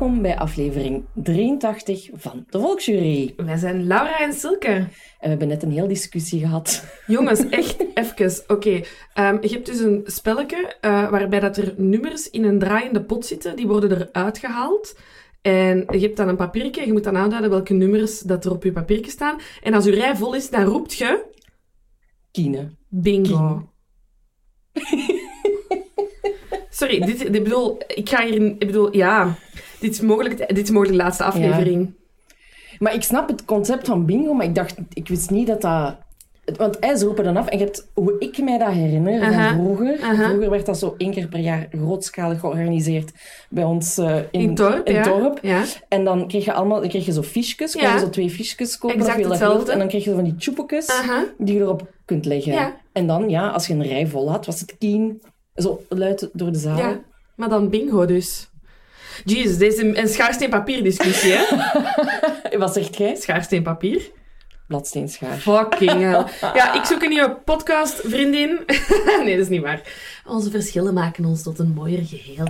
Welkom bij aflevering 83 van de Volksjury. Wij zijn Laura en Silke. En we hebben net een heel discussie gehad. Jongens, echt even. Oké, ehm, je hebt dus een spelletje uh, waarbij dat er nummers in een draaiende pot zitten. Die worden eruit gehaald. En je hebt dan een papiertje. Je moet dan aanduiden welke nummers dat er op je papiertje staan. En als je rij vol is, dan roept je... Kine. Bingo. Sorry, dit, ik bedoel, ik ga hier... Ik bedoel, ja... Dit is mogelijk, dit is mogelijk de laatste aflevering. Maar ik snap het concept van bingo, maar ik dacht... Ik wist niet dat dat... Want ze roepen dan af. En je hebt, hoe ik mij dat herinner Aha. vroeger... Aha. Vroeger werd dat zo één keer per jaar grootschalig georganiseerd bij ons eh, in, In dorp, in ja. dorp. Ja. En dan kreeg je allemaal... Dan kreeg je zo. Kon Ja. je zo twee fiches kopen. Exact hetzelfde. En dan kreeg je zo van die tjoepekes die je erop kunt leggen. En dan, ja, als je een rij vol had, was het kien. Zo luid door de zaal. Ja, maar dan bingo dus. Jezus, dit is een, een schaarsteen-papier discussie, hè? Wat zegt jij? Schaarsteen-papier. Bladsteenschaar. Fucking hell. Ja, ik zoek een nieuwe podcast, vriendin. nee, dat is niet waar. Onze verschillen maken ons tot een mooier geheel.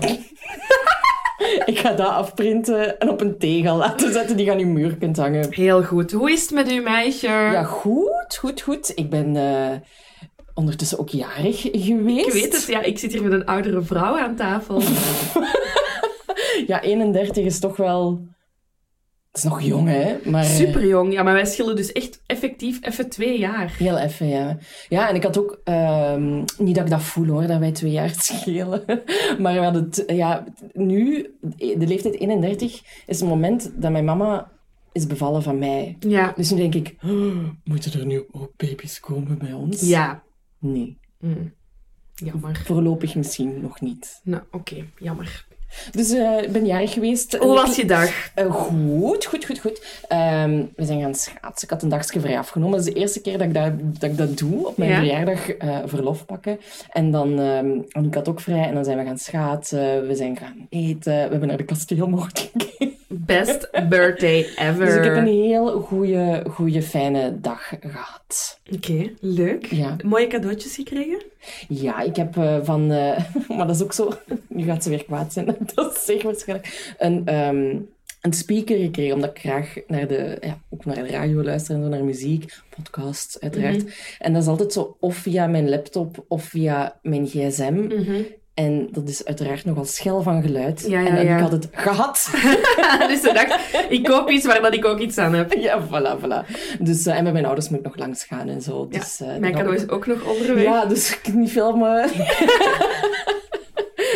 Ik ga dat afprinten en op een tegel laten zetten die je aan je muur kunt hangen. Heel goed. Hoe is het met uw meisje? Ja, goed, goed, goed. Ik ben eh, ondertussen ook jarig geweest. Ik weet het, ja. Ik zit hier met een oudere vrouw aan tafel. Ja, 31 is toch wel... Het is nog jong, hè? Maar, Super jong. Ja, maar wij schillen dus echt effectief even twee jaar. Heel even, ja. Ja, en ik had ook... ehm, niet dat ik dat voel, hoor, dat wij twee jaar schelen. Maar we hadden... het- Ja, nu, de leeftijd 31, is het moment dat mijn mama is bevallen van mij. Ja. Dus nu denk ik... "Oh, moeten er nu ook baby's komen bij ons? Ja. Nee. Hm. Jammer. Voorlopig misschien nog niet. Nou, oké. Jammer. Dus eh, ik ben jarig geweest. Hoe was je dag? Eh, goed, goed, goed, goed. Ehm, we zijn gaan schaatsen. Ik had een dagje vrij afgenomen. Dat is de eerste keer dat ik dat, dat, ik dat doe. Op mijn Ja. verjaardag eh, verlof pakken. En dan ehm en ik had ook vrij. En dan zijn we gaan schaatsen. We zijn gaan eten. We hebben naar de kasteelmoord gekeken. Best birthday ever. Dus ik heb een heel goede, goede, fijne dag gehad. Oké, leuk. Ja, Mooie cadeautjes gekregen? ja ik heb eh, van... eh, maar dat is ook zo... Nu gaat ze weer kwaad zijn. Dat is zeker waarschijnlijk. Een, ehm, een speaker gekregen, omdat ik graag naar de, ja, ook naar de radio luister en zo, naar muziek, podcasts uiteraard. Mhm. En dat is altijd zo of via mijn laptop of via mijn gsm. En dat is uiteraard nogal schel van geluid. Ja, ja, en dan ja. heb ik had het gehad. dus ze dacht, ik koop iets waar dat ik ook iets aan heb. ja, voilà, voilà. Dus, eh, en met mijn ouders moet ik nog langs gaan en zo. Dus, eh, mijn cadeau is ook nog onderweg. Ja, dus ik niet filmen.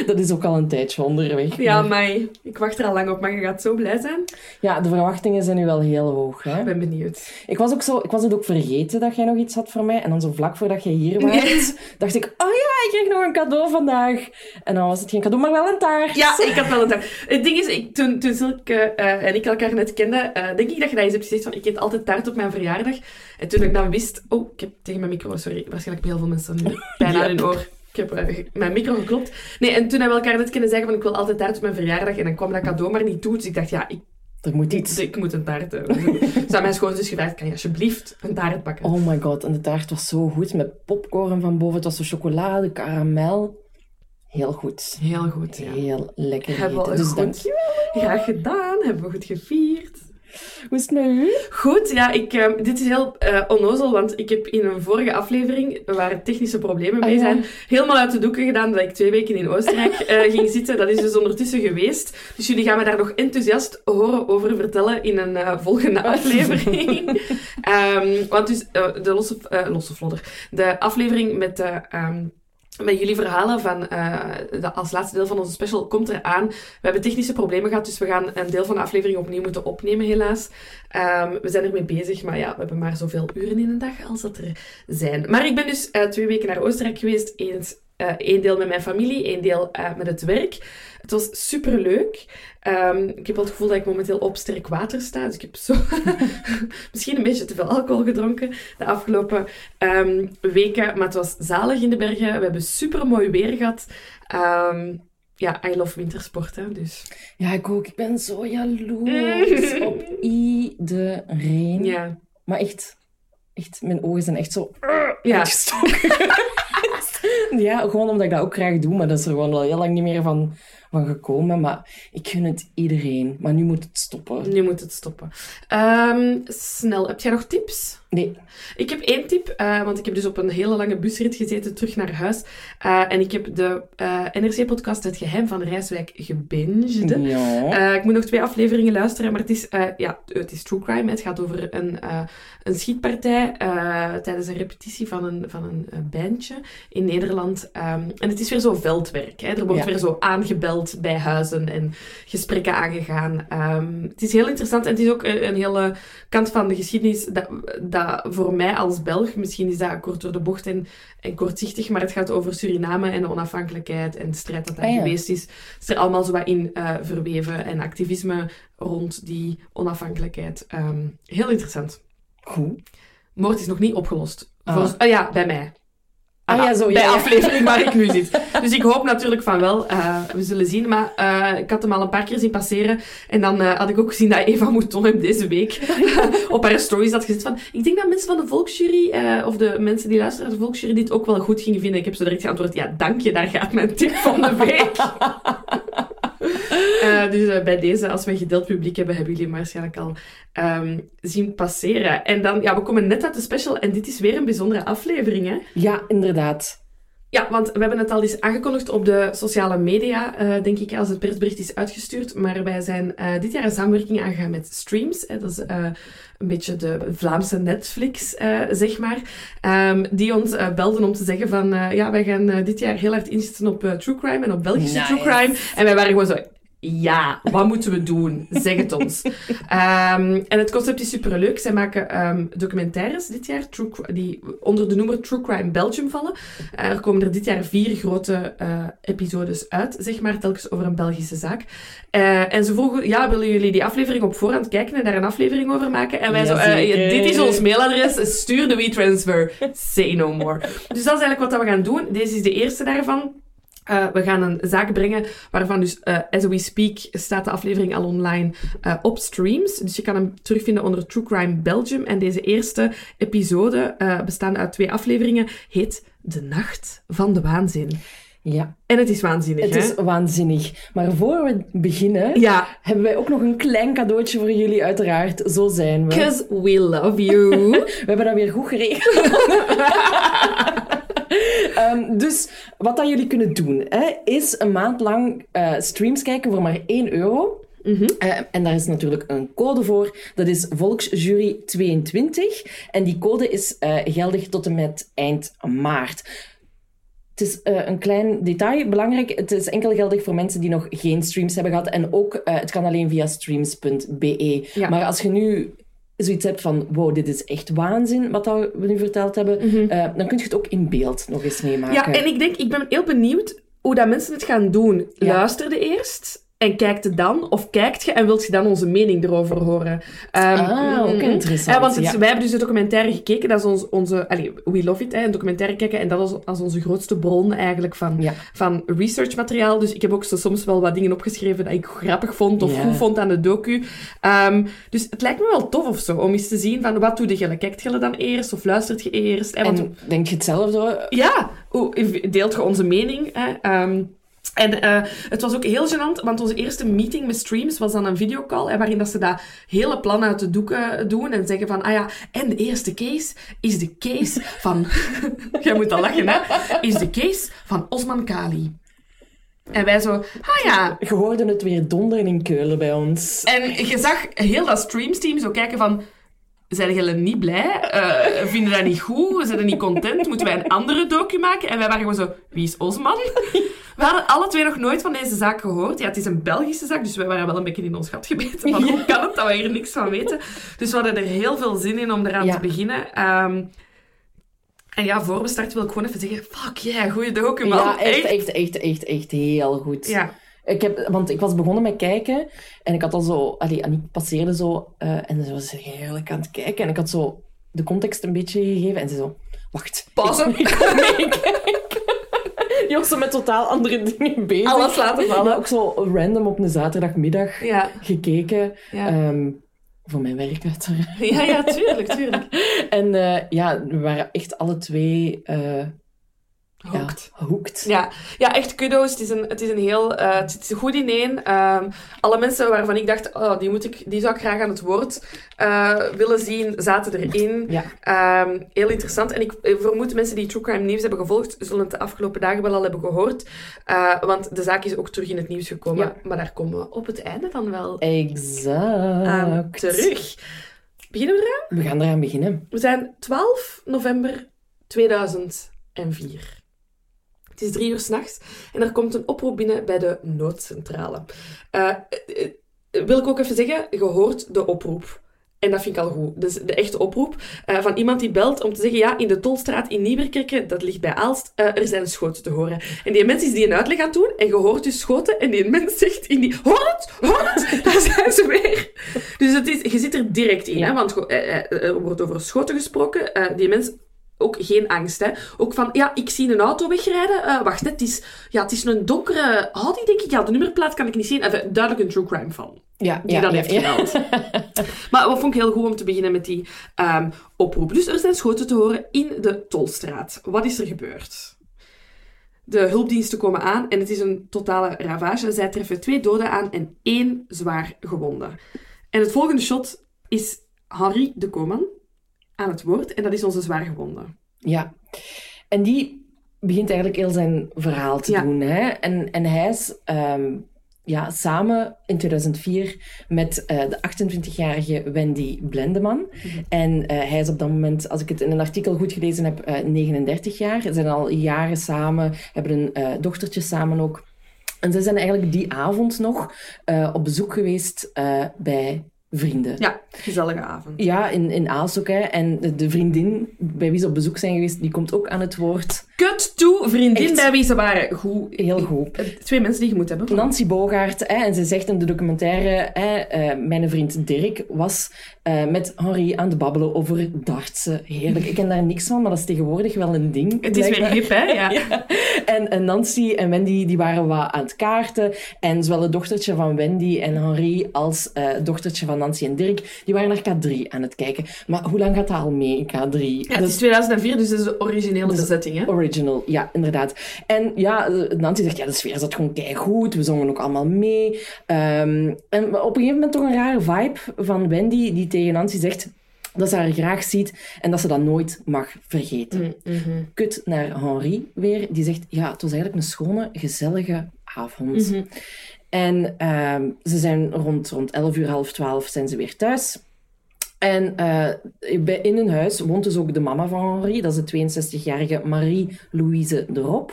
dat is ook al een tijdje onderweg. Ja, Maar- ik wacht er al lang op, maar je gaat zo blij zijn. ja, de verwachtingen zijn nu wel heel hoog. Hè? Ik ben benieuwd. Ik was, ook zo, ik was het ook vergeten dat jij nog iets had voor mij. En dan zo vlak voordat jij hier was, Nee. dacht ik... Oh ja, ik kreeg nog een cadeau vandaag. En dan was het geen cadeau, maar wel een taart. Ja, ik had wel een taart. Het ding is, ik, toen, toen Silke eh, en ik elkaar net kenden, eh, denk ik dat je dat eens hebt gezegd van ik eet altijd taart op mijn verjaardag. En toen ik dan wist... Oh, ik heb tegen mijn micro... Sorry, waarschijnlijk bij heel veel mensen nu bijna Ja. hun oor. Ik heb mijn micro geklopt. Nee, en toen hebben we elkaar net kennen zeggen van ik wil altijd taart op mijn verjaardag. En dan kwam dat cadeau maar niet toe. Dus ik dacht, ja, ik, Er moet iets... ik moet een taart hebben. Dus aan mijn schoonzus gevraagd, kan je alsjeblieft een taart bakken? Oh my god, en de taart was zo goed. Met popcorn van boven. Het was zo chocolade, karamel. Heel goed. Heel goed, ja. Heel lekker Hebben we. Dus goed. dankjewel. Graag gedaan, hebben we goed gevierd. Hoe is het met u? Goed, ja, ik, eh, dit is heel eh onnozel, want ik heb in een vorige aflevering, waar technische problemen mee Ah, ja. zijn, helemaal uit de doeken gedaan dat ik twee weken in Oostenrijk eh, ging zitten. Dat is dus ondertussen geweest. Dus jullie gaan me daar nog enthousiast horen over vertellen in een eh, volgende aflevering. Ehm, want dus de losse, losse vlodder, de aflevering met de... ehm, met jullie verhalen van eh, de, als laatste deel van onze special komt eraan. We hebben technische problemen gehad, dus we gaan een deel van de aflevering opnieuw moeten opnemen, helaas. Ehm, we zijn ermee bezig, maar ja, we hebben maar zoveel uren in een dag als dat er zijn. Maar ik ben dus eh, twee weken naar Oostenrijk geweest. Eens, eh, één deel met mijn familie, één deel eh, met het werk. Het was superleuk. Ehm ik heb wel het gevoel dat ik momenteel op sterk water sta. Dus ik heb zo misschien een beetje te veel alcohol gedronken de afgelopen ehm, weken. Maar het was zalig in de bergen. We hebben super mooi weer gehad. Ehm, ja, I love wintersport, hè, dus... Ja, ik ook. Ik ben zo jaloers op iedereen. Ja. Maar echt, echt, mijn ogen zijn echt zo Ja. uitgestoken. ja, gewoon omdat ik dat ook graag doe, maar dat is er gewoon al heel lang niet meer van, van gekomen. Maar ik gun het iedereen. Maar nu moet het stoppen. Nu moet het stoppen. Ehm, snel, heb jij nog tips? Nee. Ik heb één tip, eh, want ik heb dus op een hele lange busrit gezeten terug naar huis. Eh, en ik heb de eh, NRC-podcast Het Geheim van Rijswijk gebinged. Ja. ik moet nog twee afleveringen luisteren, maar het is, ja, het is true crime. Het gaat over een, een schietpartij tijdens een repetitie van een, van een bandje in Nederland. Ehm, en het is weer zo veldwerk. Hè. Er wordt Ja. weer zo aangebeld bij huizen en gesprekken aangegaan. Ehm, het is heel interessant en het is ook een, een hele kant van de geschiedenis dat, dat voor mij als Belg, misschien is dat kort door de bocht en, en kortzichtig, maar het gaat over Suriname en de onafhankelijkheid en de strijd dat daar Ah, ja. geweest is. Is er allemaal zo wat in eh, verweven en activisme rond die onafhankelijkheid. Ehm, heel interessant. Goed. Moord is nog niet opgelost. Ah. Volgens- ah ja, bij mij. Ah ja, zo, bij ja, ja. aflevering waar ik nu zit. Dus ik hoop natuurlijk van wel. Eh, we zullen zien. Maar eh, ik had hem al een paar keer zien passeren. En dan eh, had ik ook gezien dat Eva Mouton hem deze week op haar stories had gezet van... Ik denk dat mensen van de Volksjury, of de mensen die luisteren naar de Volksjury, dit ook wel goed gingen vinden. Ik heb zo direct geantwoord, ja, dank je, daar gaat mijn tip van de week. Eh, dus eh, bij deze, als we een gedeeld publiek hebben, hebben jullie hem waarschijnlijk al ehm, zien passeren. En dan, ja, we komen net uit de special en dit is weer een bijzondere aflevering, hè? Ja, inderdaad. Ja, want we hebben het al eens aangekondigd op de sociale media, eh, denk ik, als het persbericht is uitgestuurd. Maar wij zijn eh, dit jaar een samenwerking aangegaan met Streams. Hè, dat is eh, een beetje de Vlaamse Netflix, eh, zeg maar. Ehm, die ons eh, belden om te zeggen van, eh, ja, wij gaan eh, dit jaar heel hard inzetten op true crime en op Belgische Nice. true crime. En wij waren gewoon zo... Ja, wat moeten we doen? Zeg het ons. Ehm, en het concept is superleuk. Zij maken ehm, documentaires dit jaar, true, die onder de noemer True Crime Belgium vallen. Eh, er komen er dit jaar vier grote eh, episodes uit, zeg maar, telkens over een Belgische zaak. Eh, en ze vroegen, ja, willen jullie die aflevering op voorhand kijken en daar een aflevering over maken? En wij zo, dit is ons mailadres, stuur de WeTransfer, say no more. Dus dat is eigenlijk wat we gaan doen. Deze is de eerste daarvan. Eh, we gaan een zaak brengen waarvan dus, eh, as we speak, staat de aflevering al online eh, op streams. Dus je kan hem terugvinden onder True Crime Belgium. En deze eerste episode, bestaande uit twee afleveringen, heet De Nacht van de Waanzin. Ja, En het is waanzinnig, het hè? is waanzinnig. Maar voor we beginnen, Ja, hebben wij ook nog een klein cadeautje voor jullie, uiteraard. Zo zijn we. because we love you. We hebben dat weer goed geregeld. Ehm, dus wat dat jullie kunnen doen, hè, is een maand lang eh, streams kijken voor maar 1 euro. Mhm. Eh, en daar is natuurlijk een code voor. Dat is Volksjury 22. En die code is eh, geldig tot en met eind maart. Het is een klein detail, belangrijk. Het is enkel geldig voor mensen die nog geen streams hebben gehad. En ook, het kan alleen via streams.be. Ja. Maar als je nu zoiets hebt van, wow, dit is echt waanzin, wat we nu verteld hebben, eh, dan kun je het ook in beeld nog eens meemaken. Mhm. Ja, en ik denk, ik ben heel benieuwd hoe dat mensen het gaan doen. Ja. Luisterde eerst en kijkt het dan, of kijkt je en wilt je dan onze mening erover horen? Ehm, Ah, ook mm, interessant, Ja, want het, ja. wij hebben dus de documentaire gekeken, dat is ons, onze... Allee, we love it, hè, een documentaire kijken, en dat is als onze grootste bron eigenlijk van, Ja. van researchmateriaal. Dus ik heb ook zo soms wel wat dingen opgeschreven dat ik grappig vond of goed vond aan de docu. Ehm, dus het lijkt me wel tof of zo, om eens te zien van wat doe je? Kijkt je dan eerst of luistert je eerst? Hè? Want En denk je hetzelfde? ja, deelt je onze mening? Hè? Ehm, en eh, het was ook heel gênant, want onze eerste meeting met streams was dan een videocall, hè, waarin dat ze dat hele plan uit de doeken doen en zeggen van, ah ja, en de eerste case is de case van... Jij moet al lachen, hè? Is de case van Osman Kali. En wij zo, ah ja. Je hoorde het weer donderen in Keulen bij ons. En je zag heel dat streamsteam zo kijken van... Zijn jullie niet blij? Eh, vinden dat niet goed? Zijn niet content? Moeten wij een andere docu maken? En wij waren gewoon zo, wie is Osman? We hadden alle twee nog nooit van deze zaak gehoord. Ja, het is een Belgische zaak, dus wij waren wel een beetje in ons gat gebeten. Van, hoe kan het dat we hier niks van weten? Dus we hadden er heel veel zin in om eraan Ja. te beginnen. Ehm, en ja, voor we starten wil ik gewoon even zeggen, fuck yeah, goeie docu, man. Ja, echt, echt, echt, echt, echt heel goed. Ja. Ik heb, want ik was begonnen met kijken en ik had al zo... Allee, Aniek passeerde zo eh, en ze was heerlijk aan het kijken. En ik had zo de context een beetje gegeven en ze zo... Wacht. Pauze. Ik, ik kom meekijken. Die was zo met totaal andere dingen bezig. Alles laten vallen. Maar ook zo random op een zaterdagmiddag Ja. gekeken. Ja. Ehm, voor mijn werk uiteraard. Ja, ja, tuurlijk, tuurlijk. En eh, ja, we waren echt alle twee... eh, Hooked. Ja, hooked. Ja, ja, echt kudo's. Het is een, het is een heel... eh, het zit goed ineen. Ehm alle mensen waarvan ik dacht, oh, die, moet ik, die zou ik graag aan het woord eh, willen zien, zaten erin. Ja. Ehm, heel interessant. En ik eh, vermoed mensen die True Crime Nieuws hebben gevolgd, zullen het de afgelopen dagen wel al hebben gehoord. Eh, want de zaak is ook terug in het nieuws gekomen. Ja. Maar daar komen we op het einde dan wel Exact. aan terug. Beginnen we eraan? We gaan eraan beginnen. We zijn 12 november 2004. Het is drie uur s'nachts en er komt een oproep binnen bij de noodcentrale. Eh, eh, eh, wil ik ook even zeggen, je hoort de oproep. En dat vind ik al goed. Dus de echte oproep van iemand die belt om te zeggen, ja, in de Tolstraat in Nieuwerkerke, dat ligt bij Aalst, er zijn schoten te horen. En die mens is die een uitleg aan het doen en je hoort dus schoten en die mens zegt in die, hoor het, hoor het, daar zijn ze weer. Dus het is, je zit er direct in, Ja. hè, want er wordt over schoten gesproken. Die mens ook geen angst, hè. Ook van, ja, ik zie een auto wegrijden. Eh, wacht, het is, ja, het is een donkere Audi, denk ik. Ja, de nummerplaat kan ik niet zien. Even, duidelijk een true crime fan Ja, die ja, dat ja, heeft ja. gemeld. Maar wat vond ik heel goed om te beginnen met die ehm, oproep. Dus er zijn schoten te horen in de Tolstraat. Wat is er gebeurd? De hulpdiensten komen aan en het is een totale ravage. Zij treffen twee doden aan en één zwaar gewonde. En het volgende shot is Henri de Koman aan het woord en dat is onze zwaar gewonde. Ja. En die begint eigenlijk heel zijn verhaal te Ja. doen. Hè? En, en hij is ehm, ja, samen in 2004 met eh, de 28-jarige Wendy Blendeman. En eh, hij is op dat moment, als ik het in een artikel goed gelezen heb, eh, 39 jaar. Ze zijn al jaren samen, hebben een eh, dochtertje samen ook. En ze zijn eigenlijk die avond nog eh, op bezoek geweest eh, bij vrienden. Ja, gezellige avond. Ja, in, in ook. Hè. En de, de vriendin bij wie ze op bezoek zijn geweest, die komt ook aan het woord. Cut to vriendin Echt. bij wie ze waren. Goed. Heel goed. Eh, Twee mensen die je moet hebben. Nancy Bogaert, hè, en ze zegt in de documentaire, hè, eh, mijn vriend Dirk was eh, met Henri aan het babbelen over dartsen. Heerlijk. Ik ken daar niks van, maar dat is tegenwoordig wel een ding. Het is weer hip, hè? Ja. Ja. En, en Nancy en Wendy die waren wat aan het kaarten. En zowel het dochtertje van Wendy en Henri als het dochtertje van Nancy en Dirk, die waren naar K3 aan het kijken. Maar hoe lang gaat dat al mee in K3? Ja, het is 2004, dus dat is de originele Dus- bezetting, hè? Original, ja, inderdaad. En ja, eh, Nancy zegt, ja, de sfeer zat gewoon goed. We zongen ook allemaal mee. Ehm, en op een gegeven moment toch een rare vibe van Wendy, die tegen Nancy zegt dat ze haar graag ziet en dat ze dat nooit mag vergeten. Mm, Kut naar Henri weer, die zegt, ja, het was eigenlijk een schone, gezellige avond. Mhm. En ehm, ze zijn rond, rond 11 uur, half 12 zijn ze weer thuis. En eh, in hun huis woont dus ook de mama van Henri. Dat is de 62-jarige Marie-Louise de Rob.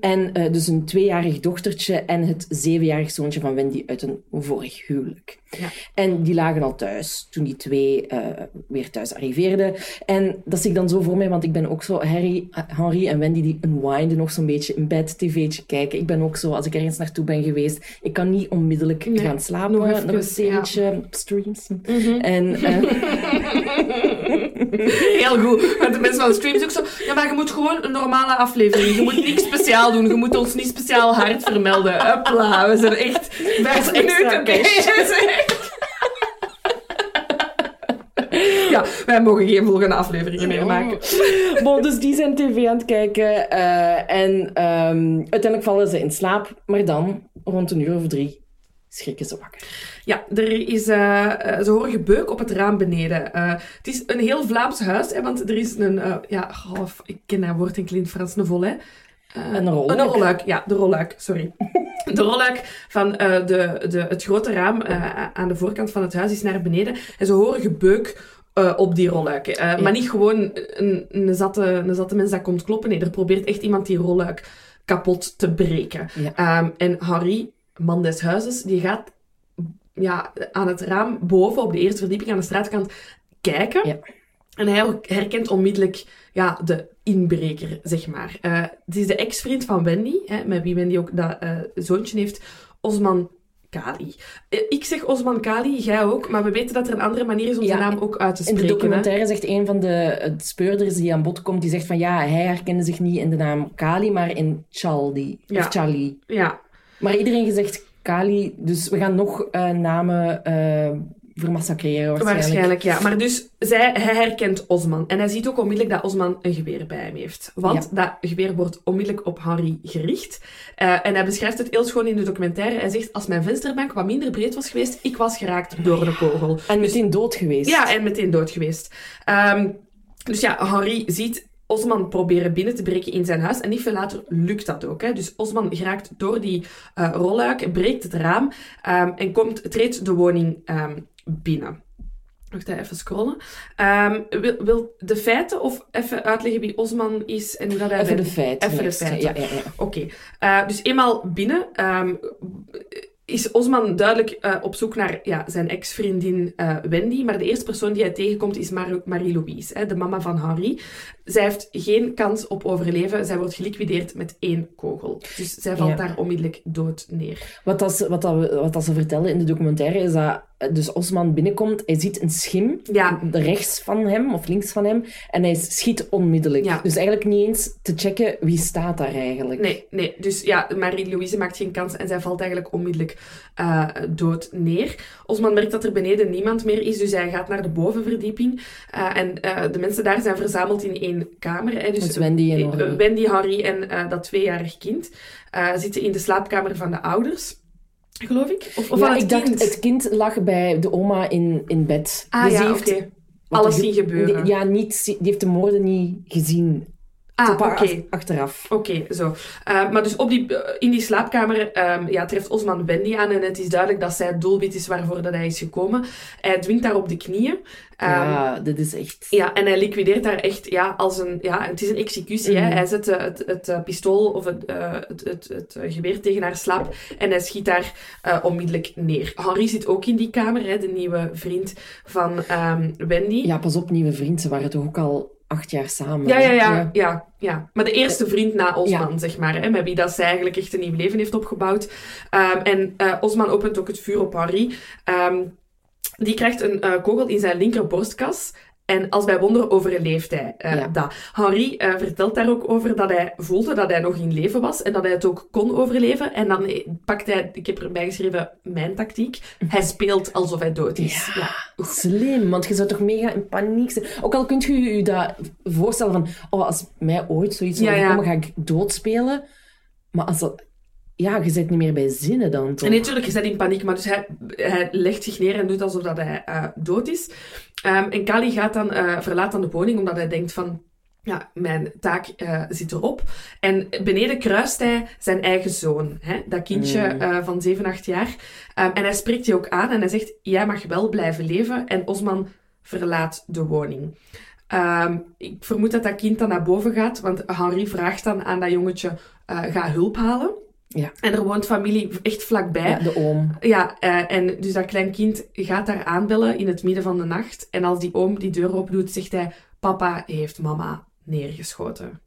En eh, dus een tweejarig dochtertje en het zevenjarig zoontje van Wendy uit een vorig huwelijk. Ja. En die lagen al thuis toen die twee eh, weer thuis arriveerden. En dat zie ik dan zo voor mij, want ik ben ook zo Harry, Henri en Wendy die unwinden nog zo'n beetje in bed, tv'tje kijken. Ik ben ook zo, als ik ergens naartoe ben geweest, ik kan niet onmiddellijk Nee, gaan slapen. nog een serietje streams. En... Heel goed. Want de mensen van de streams ook zo... Ja, maar je moet gewoon een normale aflevering. Je moet niks speciaal doen. Je moet ons niet speciaal hard vermelden. Hopla, we zijn echt extra minuten cash. bezig. Ja, wij mogen geen volgende afleveringen meer maken. Bon, dus die zijn tv aan het kijken. eh, en ehm, uiteindelijk vallen ze in slaap. Maar dan, rond een uur of drie, schrikken ze wakker. Ja, er is, eh, ze horen gebeuk op het raam beneden. Eh, het is een heel Vlaams huis, hè, want er is een... ja, ik ken dat woord in het Frans, een volet. Eh, Een rolluik. Een rolluik, ja, de rolluik, sorry. De rolluik van de, de, het grote raam aan de voorkant van het huis is naar beneden. En ze horen gebeuk op die rolluik. Ja. Maar niet gewoon een, een, zatte, een zatte mens dat komt kloppen. Nee, er probeert echt iemand die rolluik kapot te breken. Ja. Ehm, en Harry, man des huizes, die gaat ja, aan het raam boven op de eerste verdieping aan de straatkant kijken. Ja. En hij herkent onmiddellijk ja, de inbreker, zeg maar. Eh, het is de ex-vriend van Wendy, hè, met wie Wendy ook dat eh, zoontje heeft, Osman Kali. Eh, ik zeg Osman Kali, jij ook, maar we weten dat er een andere manier is om Ja, zijn naam ook uit te In spreken. de hè. documentaire zegt een van de speurders die aan bod komt, die zegt van ja, hij herkende zich niet in de naam Kali, maar in Charlie. Ja. Of Charlie. Ja, Maar iedereen gezegd Kali, dus we gaan nog eh, namen eh, vermassacreren waarschijnlijk. Waarschijnlijk, ja. Maar dus zij, hij herkent Osman. En hij ziet ook onmiddellijk dat Osman een geweer bij hem heeft. Want dat geweer wordt onmiddellijk op Henri gericht. Uh, en hij beschrijft het heel schoon in de documentaire. Hij zegt, als mijn vensterbank wat minder breed was geweest, ik was geraakt door de kogel. En meteen dood geweest. Ja, en meteen dood geweest. Um, dus ja, Henri ziet Osman proberen binnen te breken in zijn huis. En niet veel later lukt dat ook. Hè. Dus Osman geraakt door die uh, rolluik, breekt het raam um, en komt, treedt de woning um, binnen. Wacht even scrollen. Um, wil, wil, de feiten of even uitleggen wie Osman is en hoe dat hij... Even de feiten. Even de feiten. Ja, ja, ja. Oké. Okay. Uh, dus eenmaal binnen is Osman duidelijk uh, op zoek naar ja, zijn ex-vriendin uh, Wendy. Maar de eerste persoon die hij tegenkomt is Mar Marie-Louise, de mama van Henri. Zij heeft geen kans op overleven. Zij wordt geliquideerd met één kogel. Dus zij valt ja. daar onmiddellijk dood neer. Wat, dat, wat, dat, wat dat ze vertellen in de documentaire is dat dus Osman binnenkomt, hij ziet een schim ja. rechts van hem of links van hem en hij schiet onmiddellijk. Ja. Dus eigenlijk niet eens te checken wie staat daar eigenlijk. Nee, nee. Dus ja, Marie-Louise maakt geen kans en zij valt eigenlijk onmiddellijk uh, dood neer. Osman merkt dat er beneden niemand meer is, dus hij gaat naar de bovenverdieping. Uh, en uh, de mensen daar zijn verzameld in één kamer. Hè. Dus Met Wendy en Harry. Wendy, Harry en dat tweejarig kind zitten in de slaapkamer van de ouders geloof ik? Of, of ja, het ik kind? dacht, het kind lag bij de oma in, in bed. Ah dus ja, die oké. heeft Okay. Alles zien gebeuren. Ja, niet, die heeft de moorden niet gezien. Ah, oké. Okay. Achteraf. Oké, okay, zo. Uh, maar dus op die, uh, in die slaapkamer um, ja, treft Osman Wendy aan en het is duidelijk dat zij het doelwit is waarvoor dat hij is gekomen. Hij dwingt haar op de knieën. Um, ja, dit is echt... Ja, en hij liquideert haar echt ja, als een... Ja, het is een executie. Mhm. Hè. Hij zet uh, het, het, het pistool of het, het, het, het, geweer tegen haar slaap en hij schiet haar onmiddellijk neer. Henri zit ook in die kamer, hè, de nieuwe vriend van um, Wendy. Ja, pas op, nieuwe vriend. Ze waren toch ook al acht jaar samen. Ja, ja, ja, ja. Maar de eerste vriend na Osman, Ja. zeg maar. Hè, met wie dat zij eigenlijk echt een nieuw leven heeft opgebouwd. Um, en uh, Osman opent ook het vuur op Henri. Um, die krijgt een uh, kogel in zijn linkerborstkas. En als bij wonder overleeft hij uh, Ja. dat. Henri uh, vertelt daar ook over dat hij voelde dat hij nog in leven was en dat hij het ook kon overleven. En dan eh, pakt hij, ik heb erbij geschreven, mijn tactiek. Hij speelt alsof hij dood is. Ja. Slim, want je zou toch mega in paniek zijn. Ook al kunt je je dat voorstellen van, oh, als mij ooit zoiets zou ja. overkomen, ga ik doodspelen. Maar als dat... Ja, je zit niet meer bij zinnen dan, toch? En natuurlijk is hij in paniek, maar dus hij, hij legt zich neer en doet alsof dat hij uh, dood is. Um, en Kali gaat dan, uh, verlaat dan de woning omdat hij denkt van, ja, mijn taak uh, zit erop. En beneden kruist hij zijn eigen zoon, hè, dat kindje Mm. van 7, 8 jaar. Um, en hij spreekt die ook aan en hij zegt, jij mag wel blijven leven. En Osman verlaat de woning. Um, ik vermoed dat dat kind dan naar boven gaat, want Henri vraagt dan aan dat jongetje, ga hulp halen. Ja. En er woont familie echt vlakbij. Ja, de oom. Ja, uh, en dus dat klein kind gaat daar aanbellen in het midden van de nacht. En als die oom die deur open doet, zegt hij... Papa heeft mama neergeschoten.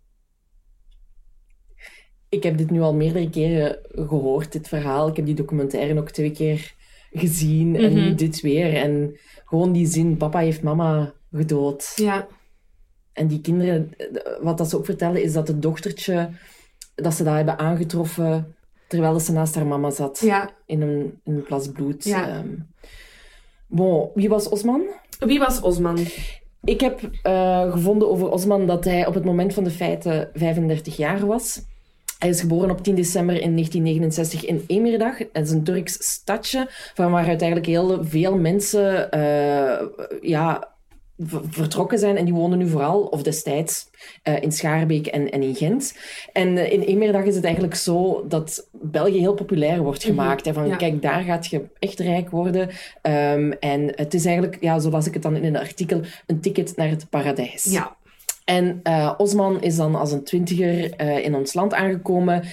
Ik heb dit nu al meerdere keren gehoord, dit verhaal. Ik heb die documentaire ook twee keer gezien. Mm -hmm. En nu dit weer. En gewoon die zin, papa heeft mama gedood. Ja. En die kinderen, wat dat ze ook vertellen, is dat het dochtertje... Dat ze dat hebben aangetroffen terwijl ze naast haar mama zat. Ja. In, een, in een plas bloed. Ja. Um, bon, wie was Osman? Wie was Osman? Ik heb uh, gevonden over Osman dat hij op het moment van de feiten 35 jaar was. Hij is geboren op 10 december in 1969 in Emirdag. Het is een Turks stadje van waaruit eigenlijk heel veel mensen uh, ja, vertrokken zijn. En die wonen nu vooral, of destijds, uh, in Schaarbeek en, en in Gent. En uh, in Emerdag is het eigenlijk zo dat België heel populair wordt gemaakt. Mm -hmm. Van, ja. kijk, daar gaat je echt rijk worden. Um, en het is eigenlijk, ja, zo las ik het dan in een artikel, een ticket naar het paradijs. Ja. En uh, Osman is dan als een twintiger uh, in ons land aangekomen. Uh,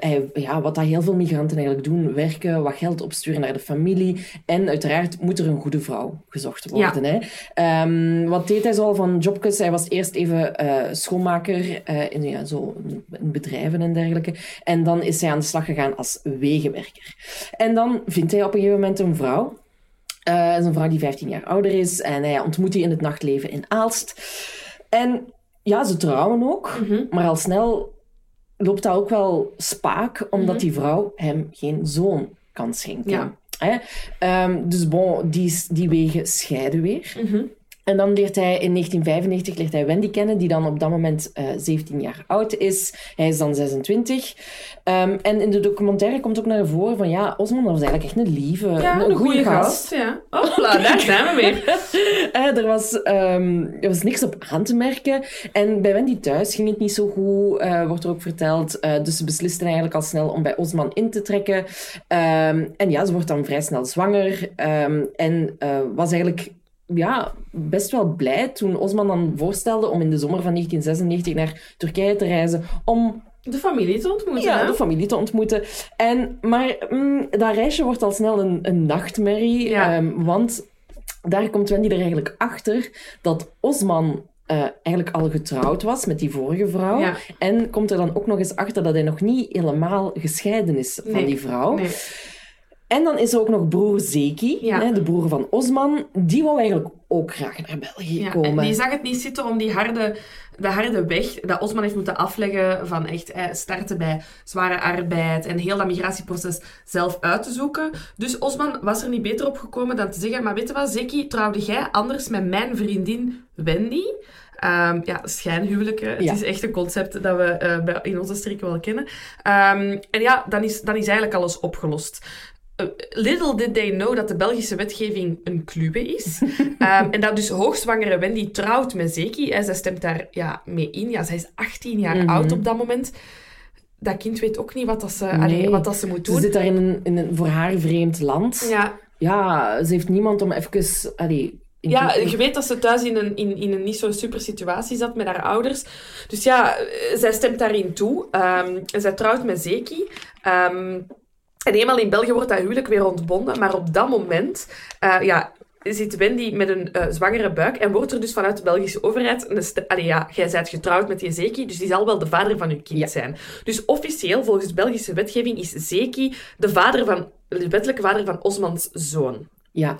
hij, ja, wat dat heel veel migranten eigenlijk doen, werken, wat geld opsturen naar de familie. En uiteraard moet er een goede vrouw gezocht worden. Ja. Hè. Um, wat deed hij zoal van jobjes? Hij was eerst even schoonmaker in, ja, zo, in bedrijven en dergelijke. En dan is hij aan de slag gegaan als wegenwerker. En dan vindt hij op een gegeven moment een vrouw. Uh, is een vrouw die 15 jaar ouder is. En hij ontmoet die in het nachtleven in Aalst. En ja, ze trouwen ook. Mm -hmm. Maar al snel loopt dat ook wel spaak, omdat Mhm. die vrouw hem geen zoon kan schenken. Ja. Hè? Ehm, dus bon, die, die wegen scheiden weer. Mhm. En dan leert hij in 1995 leert hij Wendy kennen, die dan op dat moment eh 17 jaar oud is. Hij is dan 26. Ehm, en in de documentaire komt ook naar voren van ja, Osman was eigenlijk echt een lieve, Ja, een, een goede gast. gast. Ja. Hopla, daar zijn we weer. Eh, er, was, ehm, er was niks op aan te merken. En bij Wendy thuis ging het niet zo goed, eh, wordt er ook verteld. Eh, dus ze beslisten eigenlijk al snel om bij Osman in te trekken. Ehm, en ja, ze wordt dan vrij snel zwanger. En eh, was eigenlijk ja, best wel blij toen Osman dan voorstelde om in de zomer van 1996 naar Turkije te reizen om De familie te ontmoeten, ja, hè? de familie te ontmoeten. En, maar mm, dat reisje wordt al snel een, een nachtmerrie. Ja. ehm, want daar komt Wendy er eigenlijk achter dat Osman eh, eigenlijk al getrouwd was met die vorige vrouw. Ja. En komt er dan ook nog eens achter dat hij nog niet helemaal gescheiden is van die vrouw. Nee. En dan is er ook nog broer Zeki, Ja. hè, de broer van Osman. Die wou eigenlijk ook graag naar België Ja, komen. en die zag het niet zitten om die harde, de harde weg dat Osman heeft moeten afleggen van echt eh, starten bij zware arbeid en heel dat migratieproces zelf uit te zoeken. Dus Osman was er niet beter op gekomen dan te zeggen, maar weet je wat, Zeki, trouwde jij anders met mijn vriendin Wendy? Ehm, ja, schijnhuwelijken. Ja. Het is echt een concept dat we eh, bij, in onze streek wel kennen. Ehm, en ja, dan is, dan is eigenlijk alles opgelost. Eh, Little did they know dat de Belgische wetgeving een kluwe is. Ehm, en dat dus hoogzwangere Wendy trouwt met Zeki. Zij stemt daar ja, mee in. Ja, zij is 18 jaar Mhm. oud op dat moment. Dat kind weet ook niet wat, dat ze, Nee. allee, wat dat ze moet Ze doen. zit daar in een, in een voor haar vreemd land. Ja, Ja, ze heeft niemand om even... Allee, ja, je weet dat ze thuis in een, in, in een niet zo super situatie zat met haar ouders. Dus ja, eh, zij stemt daarin toe. Ehm, en zij trouwt met Zeki. Ehm, en eenmaal in België wordt dat huwelijk weer ontbonden. Maar op dat moment eh, ja, zit Wendy met een eh, zwangere buik. En wordt er dus vanuit de Belgische overheid... Een Allee, ja, jij bent getrouwd met die Zeki, dus die zal wel de vader van uw kind Ja. zijn. Dus officieel, volgens Belgische wetgeving, is Zeki de vader van... De wettelijke vader van Osmans zoon. Ja.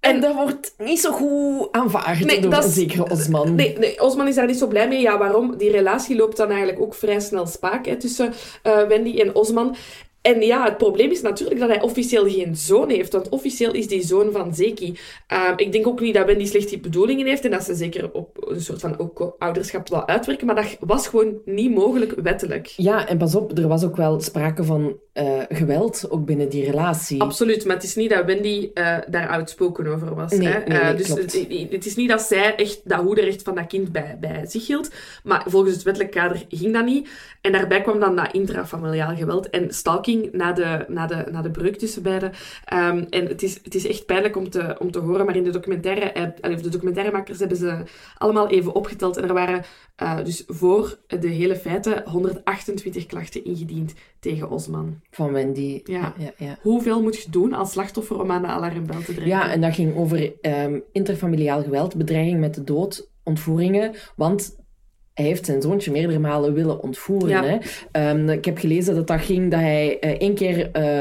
En, En- dat wordt niet zo goed aanvaard Nee, door zekere Osman. Nee, nee, Osman is daar niet zo blij mee. Ja, waarom? Die relatie loopt dan eigenlijk ook vrij snel spaak hè, tussen eh, Wendy en Osman. En ja, het probleem is natuurlijk dat hij officieel geen zoon heeft. Want officieel is die zoon van Zeki. Ehm, ik denk ook niet dat Wendy slechte bedoelingen heeft. En dat ze zeker op een soort van ook ouderschap wil uitwerken. Maar dat was gewoon niet mogelijk wettelijk. Ja, en pas op, er was ook wel sprake van eh, geweld, ook binnen die relatie. Absoluut, maar het is niet dat Wendy eh, daar outspoken over was. Nee, hè? nee, nee, Eh, dus klopt. het, het is niet dat zij echt dat hoederrecht van dat kind bij, bij zich hield. Maar volgens het wettelijk kader ging dat niet. En daarbij kwam dan dat intrafamiliaal geweld en stalking na de, na de, na de breuk tussen beiden. Ehm, en het is, het is echt pijnlijk om te, om te horen, maar in de documentaire, eh, de documentairemakers hebben ze allemaal even opgeteld. En er waren eh, dus voor de hele feiten 128 klachten ingediend tegen Osman. Van Wendy. Ja. ja, ja. Hoeveel moet je doen als slachtoffer om aan de alarmbel te trekken? Ja, en dat ging over ehm, interfamiliaal geweld, bedreiging met de dood, ontvoeringen. Want hij heeft zijn zoontje meerdere malen willen ontvoeren. Ja. Hè? Ehm, ik heb gelezen dat dat ging dat hij eh, één keer eh,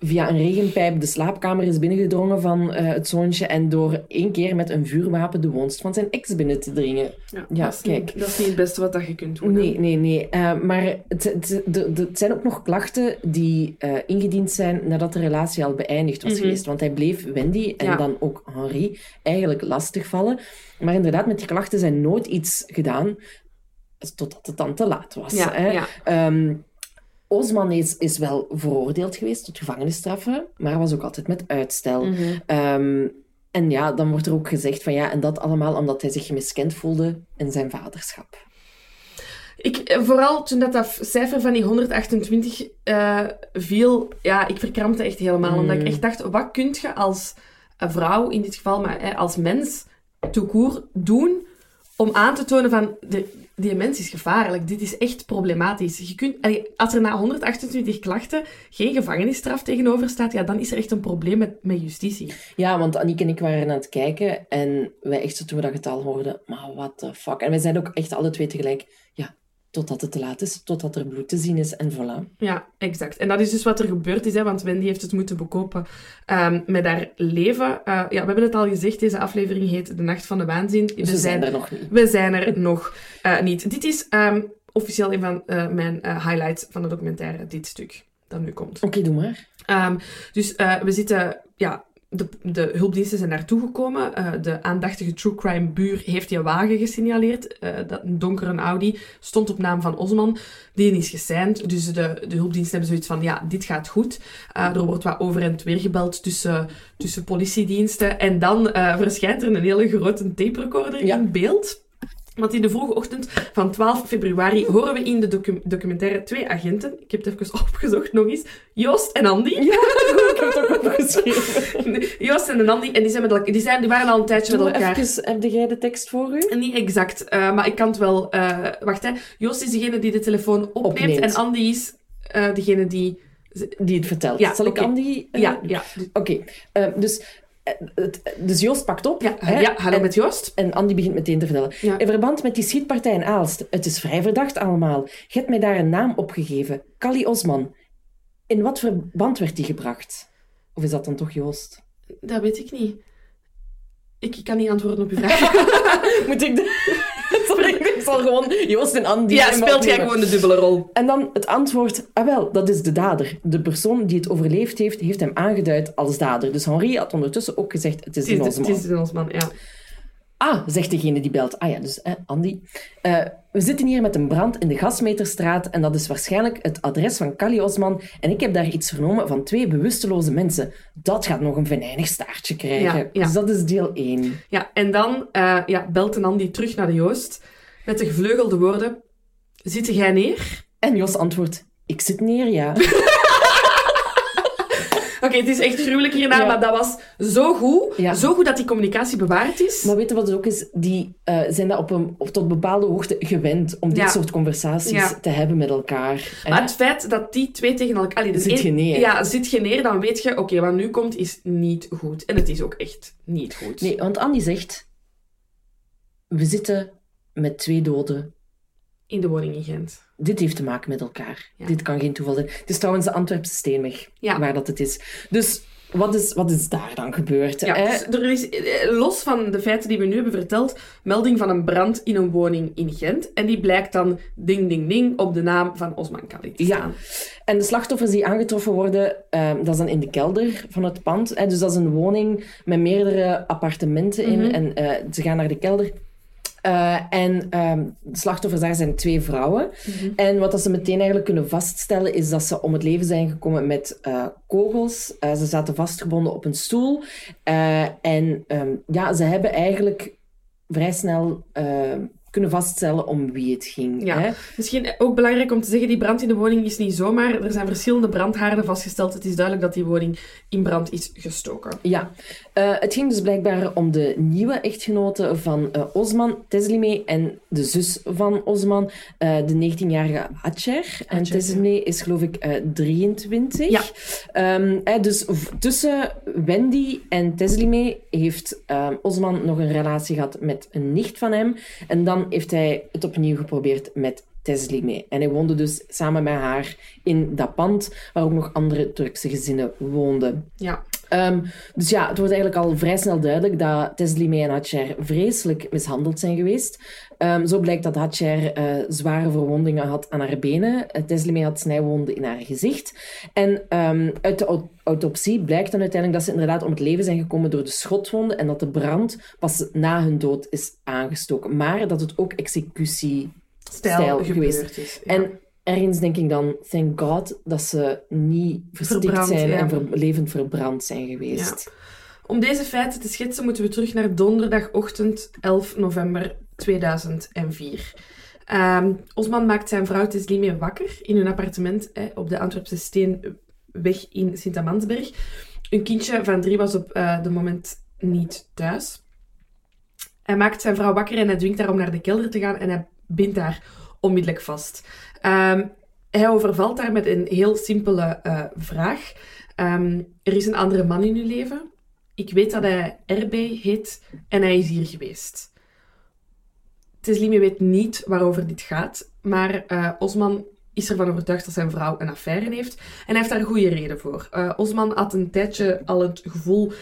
via een regenpijp de slaapkamer is binnengedrongen van eh, het zoontje en door één keer met een vuurwapen de woonst van zijn ex binnen te dringen. Ja, dat is kijk. Niet, dat is niet het beste wat dat je kunt doen. Nee, nee, nee. Maar het, het, de- de- het zijn ook nog klachten die ingediend zijn nadat de relatie al beëindigd was Mhm. geweest. Want hij bleef Wendy en Ja. dan ook Henri eigenlijk lastigvallen. Maar inderdaad, met die klachten zijn nooit iets gedaan totdat het dan te laat was. Ja, hè. ja. Ehm, Osman is, is wel veroordeeld geweest tot gevangenisstraffen, maar was ook altijd met uitstel. Mhm. Ehm, en ja, dan wordt er ook gezegd van ja, en dat allemaal omdat hij zich miskend voelde in zijn vaderschap. Ik, eh, vooral toen dat, dat cijfer van die 128 eh, viel, ja, ik verkrampte echt helemaal. Mm. Omdat ik echt dacht, wat kun je als vrouw in dit geval, maar hè, als mens, court, doen om aan te tonen van, de, die mens is gevaarlijk, dit is echt problematisch. Je kunt, als er na 128 klachten geen gevangenisstraf tegenover staat, ja, dan is er echt een probleem met, met justitie. Ja, want Aniek en ik waren aan het kijken en wij echt zo toen we dat getal hoorden, maar what the fuck. En wij zeiden ook echt alle twee tegelijk, ja, totdat het te laat is, totdat er bloed te zien is en voilà. Ja, exact. En dat is dus wat er gebeurd is, hè, want Wendy heeft het moeten bekopen ehm, met haar leven. Eh, ja, we hebben het al gezegd, deze aflevering heet De Nacht van de Waanzin. Dus we zijn er nog niet. we zijn er nog eh, niet. Dit is ehm, officieel een van eh, mijn highlights van de documentaire, dit stuk. dat nu komt. Oké, doe maar. Ehm, dus we zitten, ja, de, de hulpdiensten zijn naartoe gekomen. Eh, de aandachtige true crime buur heeft die wagen gesignaleerd. Eh, dat een donkere Audi stond op naam van Osman. Die is geseind. Dus de, de hulpdiensten hebben zoiets van, ja, dit gaat goed. Eh, er wordt wat over en weer gebeld tussen, tussen politiediensten. En dan verschijnt er een hele grote tape recorder Ja. in beeld. Want in de vroege ochtend van 12 februari horen we in de docu- documentaire twee agenten. Ik heb het even opgezocht nog eens. Joost en Andy. Ja, ik heb het ook opgeschreven. Joost en Andy. En die zijn, met die, zijn, die waren al een tijdje met elkaar. even, heb jij de tekst voor u? Niet exact, eh, maar ik kan het wel... eh, wacht, hè. Joost is degene die de telefoon opneemt. Opneemt. En Andy is eh, degene die... Die het vertelt. Ja, Zal ik Andy... Ja, ja. Oké, dus, dus Joost pakt op. Ja, hè, ja hallo en, met Joost. en Andy begint meteen te vertellen. Ja. In verband met die schietpartij in Aalst. Het is vrij verdacht allemaal. Je hebt mij daar een naam opgegeven. Kali Osman. In wat verband werd die gebracht? Of is dat dan toch Joost? Dat weet ik niet. Ik kan niet antwoorden op uw vraag. Moet ik de... Sorry, zal gewoon Joost en Andy... ja, speelt jij gewoon de dubbele rol. En dan het antwoord, ah wel, dat is de dader. De persoon die het overleefd heeft, heeft hem aangeduid als dader. Dus Henri had ondertussen ook gezegd, het is de- onze het is de Osman, ja. Ah, zegt degene die belt. Ah ja, dus eh, Andy. Eh, we zitten hier met een brand in de Gasmeterstraat en dat is waarschijnlijk het adres van Kali Osman. En ik heb daar iets vernomen van twee bewusteloze mensen. Dat gaat nog een venijnig staartje krijgen. Ja, ja. Dus dat is deel 1. Ja, en dan eh, ja, belt een Andy terug naar de Joost met de gevleugelde woorden. Zit jij neer? En Jos antwoordt, ik zit neer, ja. Oké, het is echt gruwelijk hierna, Ja. maar dat was zo goed. Ja. Zo goed dat die communicatie bewaard is. Maar weet je wat het ook is? Die eh, zijn dat op een, op tot bepaalde hoogte gewend om dit soort conversaties te hebben met elkaar. Maar het feit dat die twee tegen elkaar... allee, dus Zit je neer. Ja, zit je neer, dan weet je, oké, wat nu komt is niet goed. En het is ook echt niet goed. Nee, want Andy zegt... We zitten met twee doden. In de woning in Gent. Dit heeft te maken met elkaar. Ja. Dit kan geen toeval zijn. Het is trouwens de Antwerpse Steenweg Ja. waar dat het is. Dus wat is, wat is daar dan gebeurd? Ja, hè? dus er is, eh, los van de feiten die we nu hebben verteld, melding van een brand in een woning in Gent. En die blijkt dan ding, ding, ding op de naam van Osman Kali te Ja. En de slachtoffers die aangetroffen worden, ehm, dat is dan in de kelder van het pand. Hè? Dus dat is een woning met meerdere appartementen in. Mhm. En eh, ze gaan naar de kelder. Eh, en ehm, de slachtoffers daar zijn twee vrouwen. Mhm. En wat dat ze meteen eigenlijk kunnen vaststellen, is dat ze om het leven zijn gekomen met eh, kogels. Eh, ze zaten vastgebonden op een stoel. En ehm, ja, ze hebben eigenlijk vrij snel eh, kunnen vaststellen om wie het ging. Ja. Hè? Misschien ook belangrijk om te zeggen, die brand in de woning is niet zomaar. Er zijn verschillende brandhaarden vastgesteld. Het is duidelijk dat die woning in brand is gestoken. Ja, Eh, het ging dus blijkbaar om de nieuwe echtgenote van eh, Osman, Teslimé, en de zus van Osman, eh, de 19-jarige Hacher. En Teslimé is geloof ik eh, 23. Ja. Hè, dus tussen Wendy en Teslimé heeft ehm, Osman nog een relatie gehad met een nicht van hem. En dan heeft hij het opnieuw geprobeerd met Teslimé. En hij woonde dus samen met haar in dat pand, waar ook nog andere Turkse gezinnen woonden. Ja. Ehm, dus ja, het wordt eigenlijk al vrij snel duidelijk dat Teslimé en Hacher vreselijk mishandeld zijn geweest. Ehm, zo blijkt dat Hacher eh, zware verwondingen had aan haar benen. Uh, Teslimé had snijwonden in haar gezicht. En ehm, uit de au- autopsie blijkt dan uiteindelijk dat ze inderdaad om het leven zijn gekomen door de schotwonden en dat de brand pas na hun dood is aangestoken. Maar dat het ook executie Stijl, Stijl gebeurd geweest. is. Ja. en ergens denk ik dan, thank God, dat ze niet verstikt Verbrand, zijn ja. en ver- levend verbrand zijn geweest. Om deze feiten te schetsen moeten we terug naar donderdagochtend 11 november 2004. Ehm, Osman maakt zijn vrouw Teslimé wakker in hun appartement op de Antwerpse Steenweg in Sint-Amansberg. Hun kindje van drie was op eh de moment niet thuis. Hij maakt zijn vrouw wakker en hij dwingt haar om naar de kelder te gaan en hij bindt haar onmiddellijk vast. Ehm, hij overvalt haar met een heel simpele eh, vraag. Ehm, er is een andere man in uw leven. Ik weet dat hij RB heet en hij is hier geweest. Teslime weet niet waarover dit gaat, maar eh, Osman is ervan overtuigd dat zijn vrouw een affaire heeft. En hij heeft daar goede reden voor. Eh, Osman had een tijdje al het gevoel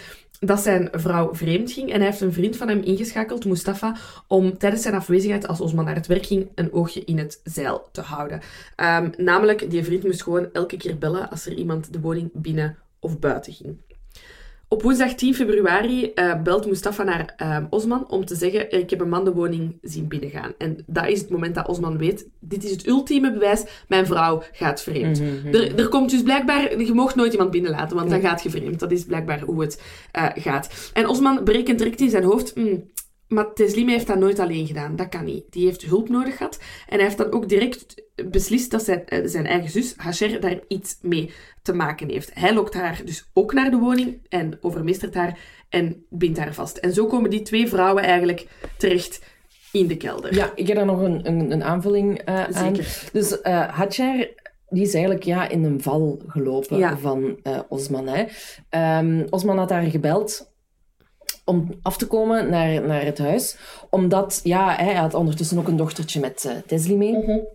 dat zijn vrouw vreemd ging en hij heeft een vriend van hem ingeschakeld, Mustafa, om tijdens zijn afwezigheid als Osman naar het werk ging een oogje in het zeil te houden. Ehm, namelijk, die vriend moest gewoon elke keer bellen als er iemand de woning binnen of buiten ging. Op woensdag 10 februari uh, belt Mustafa naar uh, Osman om te zeggen: Ik heb een man de woning zien binnengaan. En dat is het moment dat Osman weet: dit is het ultieme bewijs, mijn vrouw gaat vreemd. Mm -hmm. er, er, komt dus blijkbaar, je mag nooit iemand binnenlaten, want dan gaat je vreemd. Dat is blijkbaar hoe het uh, gaat. En Osman berekent direct in zijn hoofd: mm, maar heeft dat nooit alleen gedaan. Dat kan niet. Die heeft hulp nodig gehad. En hij heeft dan ook direct beslist dat zijn, zijn eigen zus, Hacher, daar iets mee te maken heeft. Hij lokt haar dus ook naar de woning en overmeestert haar en bindt haar vast. En zo komen die twee vrouwen eigenlijk terecht in de kelder. Ja, ik heb daar nog een, een, een aanvulling uh, Zeker. aan. Dus uh, Hacher die is eigenlijk ja, in een val gelopen ja. van uh, Osman. Hè. Um, Osman had haar gebeld om af te komen naar, naar het huis. Omdat, ja, hij had ondertussen ook een dochtertje met uh, Tesli mee. Mm -hmm.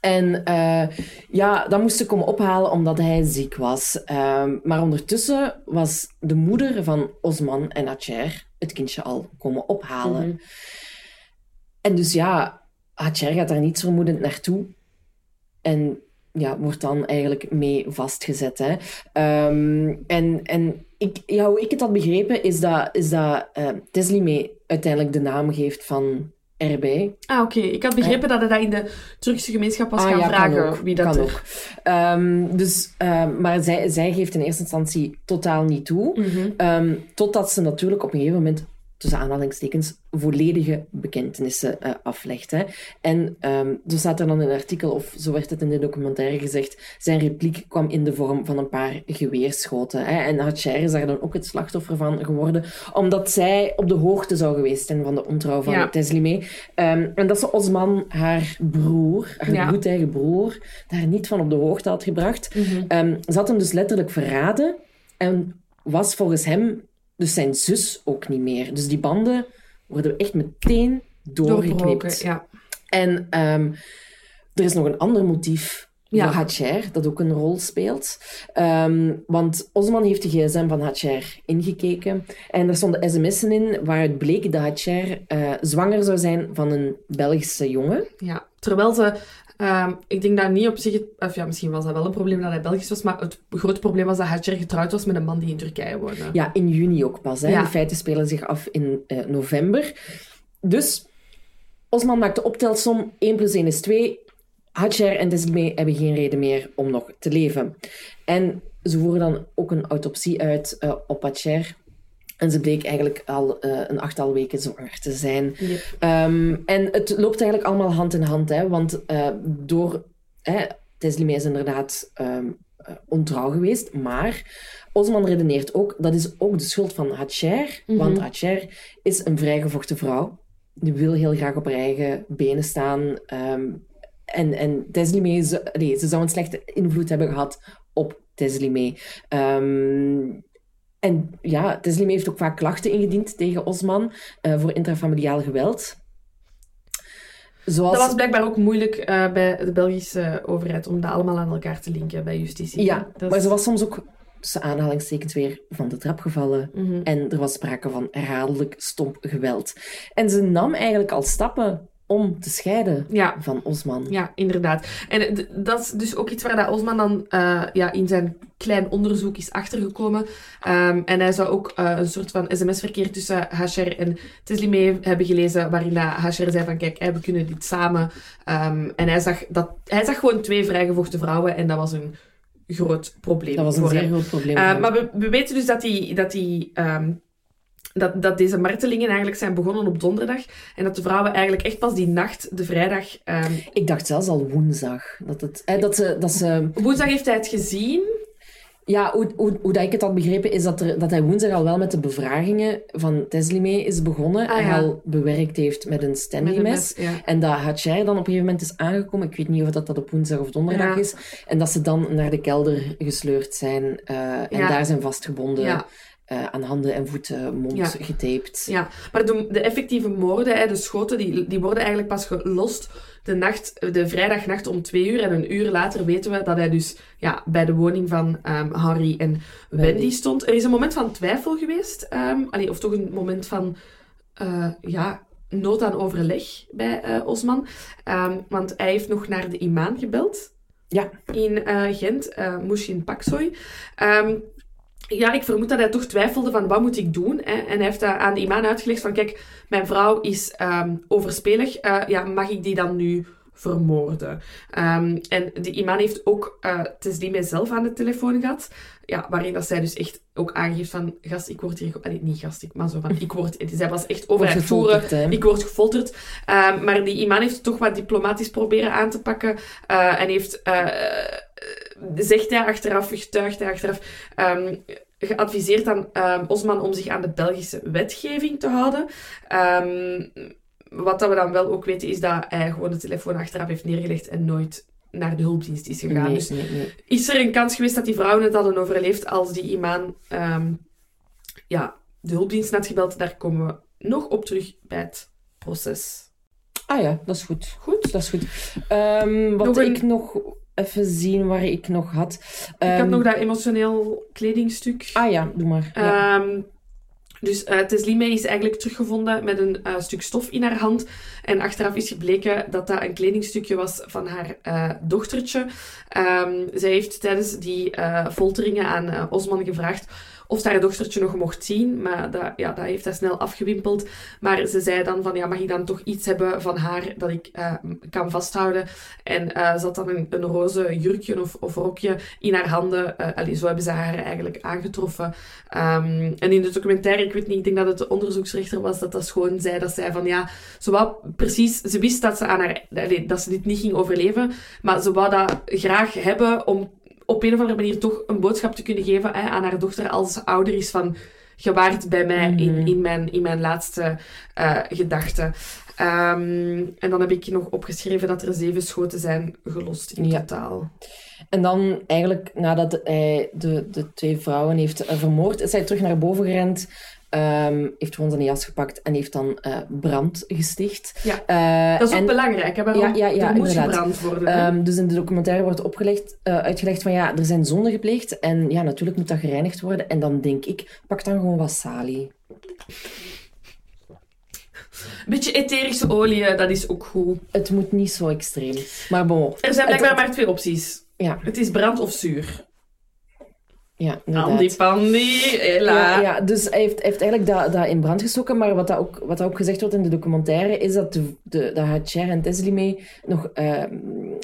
En uh, ja, dat moest ze komen ophalen omdat hij ziek was. Uh, maar ondertussen was de moeder van Osman en Hacher het kindje al komen ophalen. Mm -hmm. En dus ja, Hacher gaat daar niets vermoedend naartoe. En ja, wordt dan eigenlijk mee vastgezet. Hè. Um, en en ik, ja, hoe ik het had begrepen, is dat, is dat uh, Tesli mee uiteindelijk de naam geeft van erbij. Ah, oké. Okay. Ik had begrepen uh, dat hij dat in de Turkse gemeenschap was ah, gaan ja, vragen. Ook, wie dat kan er... ook. Um, dus, um, maar zij, zij geeft in eerste instantie totaal niet toe. Mm -hmm. um, totdat ze natuurlijk op een gegeven moment tussen aanhalingstekens, volledige bekentenissen uh, aflegt. Hè. En um, zo staat er dan in een artikel, of zo werd het in de documentaire gezegd, zijn repliek kwam in de vorm van een paar geweerschoten. Hè. En Hacher is daar dan ook het slachtoffer van geworden, omdat zij op de hoogte zou geweest zijn van de ontrouw van Ja. Teslimé. Um, en dat ze Osman, haar broer, haar Ja. bloedeigen broer, daar niet van op de hoogte had gebracht. Um, ze had hem dus letterlijk verraden en was volgens hem dus zijn zus ook niet meer. Dus die banden worden echt meteen doorgeknipt. ja. En um, er is nog een ander motief Ja. voor dat ook een rol speelt. Um, want Osman heeft de gsm van Hacher ingekeken. En er stonden sms'en in waaruit bleek dat Hacher uh, zwanger zou zijn van een Belgische jongen. Ja, terwijl ze... ehm, ik denk dat niet op zich... Of ja, misschien was dat wel een probleem dat hij Belgisch was, maar het grote probleem was dat Hacher getrouwd was met een man die in Turkije woonde. Ja, in juni ook pas. Hè. Ja. De feiten spelen zich af in uh, november. Dus Osman maakt de optelsom 1 plus 1 is 2. Hacher en Deslimé hebben geen reden meer om nog te leven. En ze voeren dan ook een autopsie uit uh, op Hacher. En ze bleek eigenlijk al uh, een achttal weken zwanger te zijn. Yep. Um, en het loopt eigenlijk allemaal hand in hand. Hè, want uh, door... Hè, Teslimé is inderdaad um, ontrouw geweest, maar Osman redeneert ook, dat is ook de schuld van Hacher, Mhm. want Hacher is een vrijgevochten vrouw. Die wil heel graag op haar eigen benen staan. Um, en, en Teslimé, ze, nee, ze zou een slechte invloed hebben gehad op Teslimé. Um, en ja, Teslimé heeft ook vaak klachten ingediend tegen Osman uh, voor intrafamiliaal geweld. Zoals... Dat was blijkbaar ook moeilijk uh, bij de Belgische overheid om dat allemaal aan elkaar te linken bij justitie. Ja, dat maar ze was soms ook tussen aanhalingstekens weer van de trap gevallen. Mm -hmm. En er was sprake van herhaaldelijk stomp geweld. En ze nam eigenlijk al stappen om te scheiden ja. van Osman. Ja, inderdaad. En dat is dus ook iets waar dat Osman dan uh, ja, in zijn klein onderzoek is achtergekomen. Um, en hij zou ook uh, een soort van sms-verkeer tussen Hacher en Teslimé hebben gelezen, waarin dat Hacher zei van, kijk, hey, we kunnen dit samen. Um, en hij zag, dat, hij zag gewoon twee vrijgevochten vrouwen en dat was een groot probleem. Dat was een zeer groot probleem. Uh, maar we, we, weten dus dat die... Dat die um, dat, dat deze martelingen eigenlijk zijn begonnen op donderdag. En dat de vrouwen eigenlijk echt pas die nacht, de vrijdag... Um... Ik dacht zelfs al woensdag. Dat, het, eh, dat, ze, dat ze... Woensdag heeft hij het gezien. Ja, hoe, hoe, hoe dat ik het had begrepen, is dat, er, dat hij woensdag al wel met de bevragingen van Teslimé is begonnen. Ah, en ja. al bewerkt heeft met een Stanley-mes. Ja. En dat Hacher dan op een gegeven moment is aangekomen. Ik weet niet of dat, dat op woensdag of donderdag ja. is. En dat ze dan naar de kelder gesleurd zijn. Uh, en daar zijn vastgebonden. Eh, aan handen en voeten, mond Ja. getaped. Ja, maar de, de effectieve moorden, hè, de schoten, die, die worden eigenlijk pas gelost de, nacht, de vrijdagnacht om twee uur. En een uur later weten we dat hij dus ja, bij de woning van ehm, Harry en Wendy. Wendy. stond. Er is een moment van twijfel geweest. allee, of toch een moment van eh, ja, nood aan overleg bij eh, Osman. Ehm, want hij heeft nog naar de imam gebeld Ja. in eh, Gent, eh Mushin Paksoy. Ehm, ja, ik vermoed dat hij toch twijfelde van wat moet ik doen. Hè? En hij heeft aan de imam uitgelegd van kijk, mijn vrouw is ehm, overspelig. Eh, ja, mag ik die dan nu vermoorden? Ehm, en de imam heeft ook uh, Teslime zelf aan de telefoon gehad. Ja, waarin dat zij dus echt ook aangeeft van gast, ik word hier... Allee, niet gast, ik, maar zo van ik word... Zij was echt over Wordt het voeren. Ik word gefolterd. Ehm, maar die imam heeft toch wat diplomatisch proberen aan te pakken. eh, en heeft, eh, zegt hij achteraf, getuigt hij achteraf, ehm, geadviseerd aan ehm, Osman om zich aan de Belgische wetgeving te houden. Ehm, wat dat we dan wel ook weten, is dat hij gewoon de telefoon achteraf heeft neergelegd en nooit naar de hulpdienst is gegaan. Nee, Dus nee, nee. is er een kans geweest dat die vrouwen het hadden overleefd als die imam ja, de hulpdienst had gebeld? Daar komen we nog op terug bij het proces. Ah ja, dat is goed. Goed. Dat is goed. Wat Nog een- ik nog even zien waar ik nog had. Ik Ehm, had nog dat emotioneel kledingstuk. Ah ja, doe maar. Ja. Ehm, dus eh Teslime is eigenlijk teruggevonden met een eh, stuk stof in haar hand. En achteraf is gebleken dat dat een kledingstukje was van haar eh, dochtertje. Ehm, zij heeft tijdens die folteringen aan Osman gevraagd of ze haar dochtertje nog mocht zien. Maar dat, ja, dat heeft hij snel afgewimpeld. Maar ze zei dan van, ja, mag ik dan toch iets hebben van haar dat ik eh, kan vasthouden? En eh, ze had dan een, een roze jurkje of, of rokje in haar handen. Eh, allee, zo hebben ze haar eigenlijk aangetroffen. Ehm, en in de documentaire, ik weet niet, ik denk dat het de onderzoeksrechter was, dat dat gewoon zei, dat zij van, ja, ze wou precies, ze wist dat ze aan haar, dat ze dit niet ging overleven, maar ze wou dat graag hebben om op een of andere manier toch een boodschap te kunnen geven hè, aan haar dochter als ze ouder is van, je waart bij mij in, Mhm. in, mijn, in mijn laatste eh, gedachten. Ehm, en dan heb ik nog opgeschreven dat er zeven schoten zijn gelost in Ja. totaal. En dan eigenlijk, nadat hij de, de twee vrouwen heeft eh, vermoord, is hij terug naar boven gerend. Ehm, heeft gewoon zijn jas gepakt en heeft dan eh, brand gesticht. Ja. Eh, Dat is ook belangrijk, hè? Waarom? Ja, ja, ja, er moet inderdaad. gebrand worden. Ehm, dus in de documentaire wordt opgelegd, eh, uitgelegd van ja, er zijn zonden gepleegd en ja, natuurlijk moet dat gereinigd worden. En dan denk ik, pak dan gewoon wat salie. beetje etherische olie, dat is ook goed. Het moet niet zo extreem. Maar bon, Er zijn Het- blijkbaar maar twee opties. ja, Het is brand of zuur. Ja. Andy Pandy. Ja, ja, dus hij heeft, heeft eigenlijk dat, dat in brand gestoken. Maar wat, dat ook, wat dat ook gezegd wordt in de documentaire, is dat, de, de, dat en Teslime nog ehm,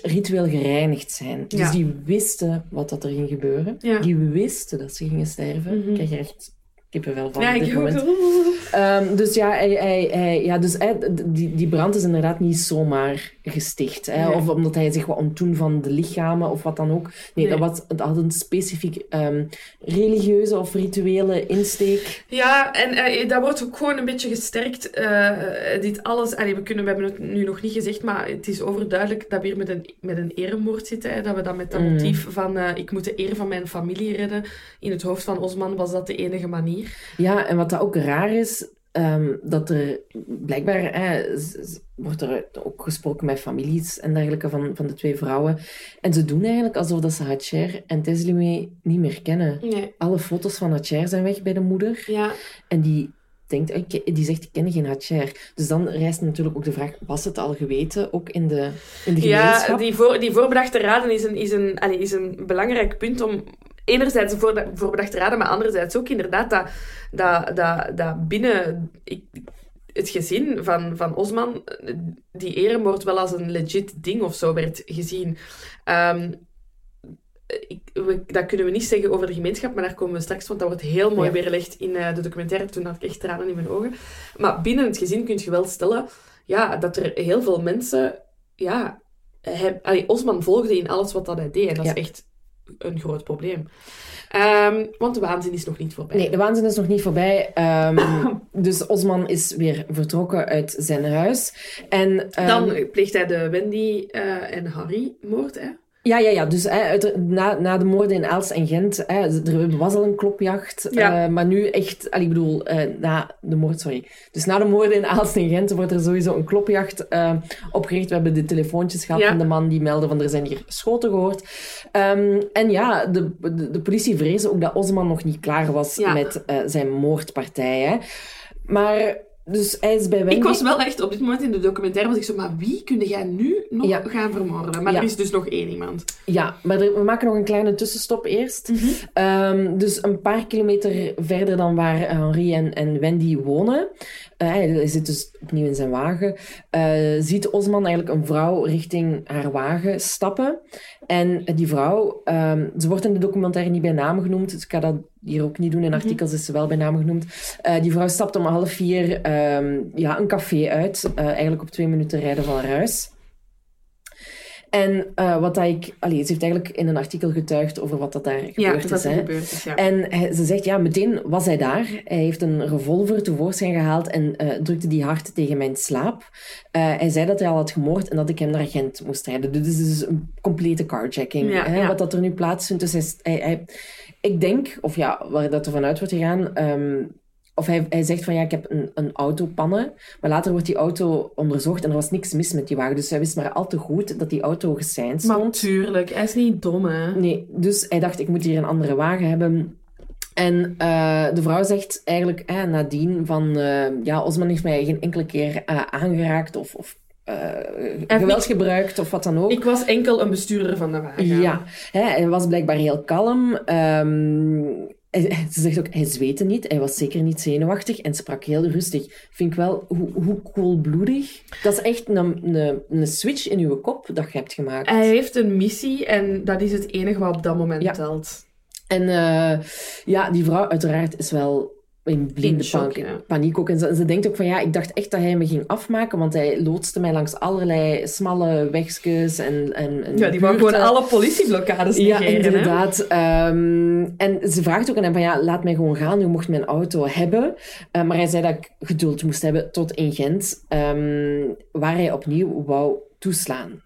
ritueel gereinigd zijn. Dus die wisten wat dat er ging gebeuren. Ja. Die wisten dat ze gingen sterven. Mhm. Ik krijg echt kippenvel van Ja, op dit ik ook. moment. Ehm, dus ja, hij, hij, hij, ja dus, hij, die, die brand is inderdaad niet zomaar gesticht. Hè? Nee. Of omdat hij zich wat ontdoen van de lichamen of wat dan ook. Nee, Nee. Dat, was, dat had een specifiek ehm, religieuze of rituele insteek. Ja, en eh, dat wordt ook gewoon een beetje gesterkt. eh, dit alles, allee, we, kunnen, we hebben het nu nog niet gezegd, maar het is overduidelijk dat we hier met een, met een eremoord zitten. Hè, dat we dan met dat Mm. motief van ik moet de eer van mijn familie redden. In het hoofd van Osman was dat de enige manier. Ja, en wat dat ook raar is, ehm, dat er blijkbaar z- wordt er ook gesproken met families en dergelijke van, van de twee vrouwen. En ze doen eigenlijk alsof dat ze Hatcher en Teslime niet meer kennen. Nee. Alle foto's van Hatcher zijn weg bij de moeder. Ja, En die, denkt, "Ah, ik ken- die zegt, ik ken geen Hatcher. Dus dan rijst natuurlijk ook de vraag, was het al geweten, ook in de, in de ja gemeenschap? die, voor, die voorbedachte raden is een, is, een, allee, is een belangrijk punt om enerzijds voorbe- voorbedachte raden, maar anderzijds ook inderdaad dat, dat, dat, dat binnen ik, het gezin van, van Osman die eremoord wel als een legit ding of zo werd gezien. Ehm, ik, we- dat kunnen we niet zeggen over de gemeenschap, maar daar komen we straks, want dat wordt heel mooi Ja. weerlegd in eh, de documentaire. Toen had ik echt tranen in mijn ogen. Maar binnen het gezin kun je wel stellen ja, dat er heel veel mensen... Ja, hij, allee, Osman volgde in alles wat dat hij deed. En dat Ja. is echt een groot probleem. Ehm, want de waanzin is nog niet voorbij. Nee, de waanzin is nog niet voorbij. Ehm, dus Osman is weer vertrokken uit zijn huis. En, ehm, Dan pleegt hij de Wendy eh, en Harry moord. Hè? Ja, ja, ja. Dus hè, na, na de moorden in Aalst en Gent, hè, er was al een klopjacht. Ja. eh, maar nu echt, allee, ik bedoel, eh, na de moord, sorry. Dus na de moorden in Aalst en Gent wordt er sowieso een klopjacht eh, opgericht. We hebben de telefoontjes gehad Ja. van de man die meldde van er zijn hier schoten gehoord. Ehm, en ja, de, de, de politie vreesde ook dat Osman nog niet klaar was Ja. met zijn moordpartij. Hè. Maar, dus hij is bij Wendy... Ik was wel echt op dit moment in de documentaire, was ik zo, maar wie kun jij nu nog Ja. gaan vermoorden? Maar Ja. er is dus nog één iemand. Ja, maar er- we maken nog een kleine tussenstop eerst. Ehm, dus een paar kilometer verder dan waar Henri en, en Wendy wonen. Eh, hij zit dus opnieuw in zijn wagen. eh, ziet Osman eigenlijk een vrouw richting haar wagen stappen. En die vrouw, ehm, ze wordt in de documentaire niet bij naam genoemd. Dus ik ga dat hier ook niet doen. In artikels is ze wel bij naam genoemd. Eh, die vrouw stapt om half vier ehm, ja, een café uit. eigenlijk op twee minuten rijden van haar huis. En eh, wat dat ik... Allee, ze heeft eigenlijk in een artikel getuigd over wat dat daar Ja, gebeurd dat is. hè. gebeurd is, ja. En hij- ze zegt, ja, meteen was hij daar. Hij heeft een revolver tevoorschijn gehaald en eh, drukte die hard tegen mijn slaap. Eh, hij zei dat hij al had gemoord en dat ik hem naar Gent moest rijden. Dus dit is dus een complete carjacking, Ja, hè, wat dat er nu plaatsvindt. Dus hij, is- hij, hij- ik denk, of ja, waar dat er vanuit wordt gegaan... ehm, of hij, hij zegt van ja, ik heb een, een auto pannen. Maar later wordt die auto onderzocht en er was niks mis met die wagen. Dus hij wist maar al te goed dat die auto geseind Maar stond. tuurlijk, hij is niet dom, hè. Nee, dus hij dacht, ik moet hier een andere wagen hebben. En eh, de vrouw zegt eigenlijk eh, nadien van... eh, ja, Osman heeft mij geen enkele keer eh, aangeraakt of, of eh, geweld gebruikt of wat dan ook. Ik was enkel een bestuurder van de wagen. Ja, hè, hij was blijkbaar heel kalm. Ehm, hij- ze zegt ook, hij zweette niet. Hij was zeker niet zenuwachtig en sprak heel rustig. Vind ik wel, hoe, hoe koelbloedig. Dat is echt een, een, een switch in uw kop dat je hebt gemaakt. Hij heeft een missie en dat is het enige wat op dat moment Ja. telt. En eh, ja, die vrouw uiteraard is wel in blinde shock, paniek, ja. paniek ook. En ze, ze denkt ook van ja, ik dacht echt dat hij me ging afmaken, want hij loodste mij langs allerlei smalle wegjes en, en, en Ja, die wou gewoon alle politieblokkades Ja, negeren, inderdaad. Ehm, en ze vraagt ook aan hem van ja, laat mij gewoon gaan. U mocht mijn auto hebben. Eh, maar hij zei dat ik geduld moest hebben tot in Gent, ehm, waar hij opnieuw wou toeslaan.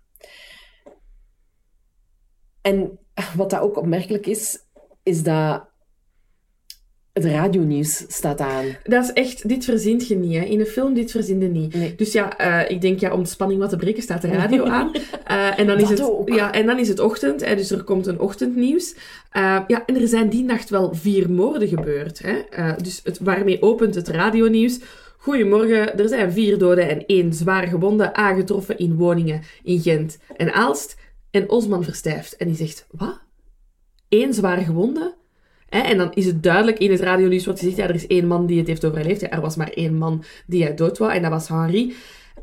En wat dat ook opmerkelijk is, is dat het radionieuws staat aan. Dat is echt, dit verzint je niet. Hè. In een film, dit verzin je niet. Nee. Dus ja, eh, ik denk ja, om de spanning wat te breken, staat de radio aan. Eh, en, dan is het, ook. ja, en dan is het ochtend, hè, dus er komt een ochtendnieuws. Eh, ja, en er zijn die nacht wel vier moorden gebeurd. Hè. Dus het, waarmee opent het radionieuws. Goedemorgen, er zijn vier doden en één zwaar gewonde aangetroffen in woningen in Gent en Aalst. En Osman verstijft en die zegt, wat? Eén zwaar gewonde? En dan is het duidelijk in het radionieuws wordt gezegd, ja, er is één man die het heeft overleefd. Ja, er was maar één man die hij dood wou en dat was Henri.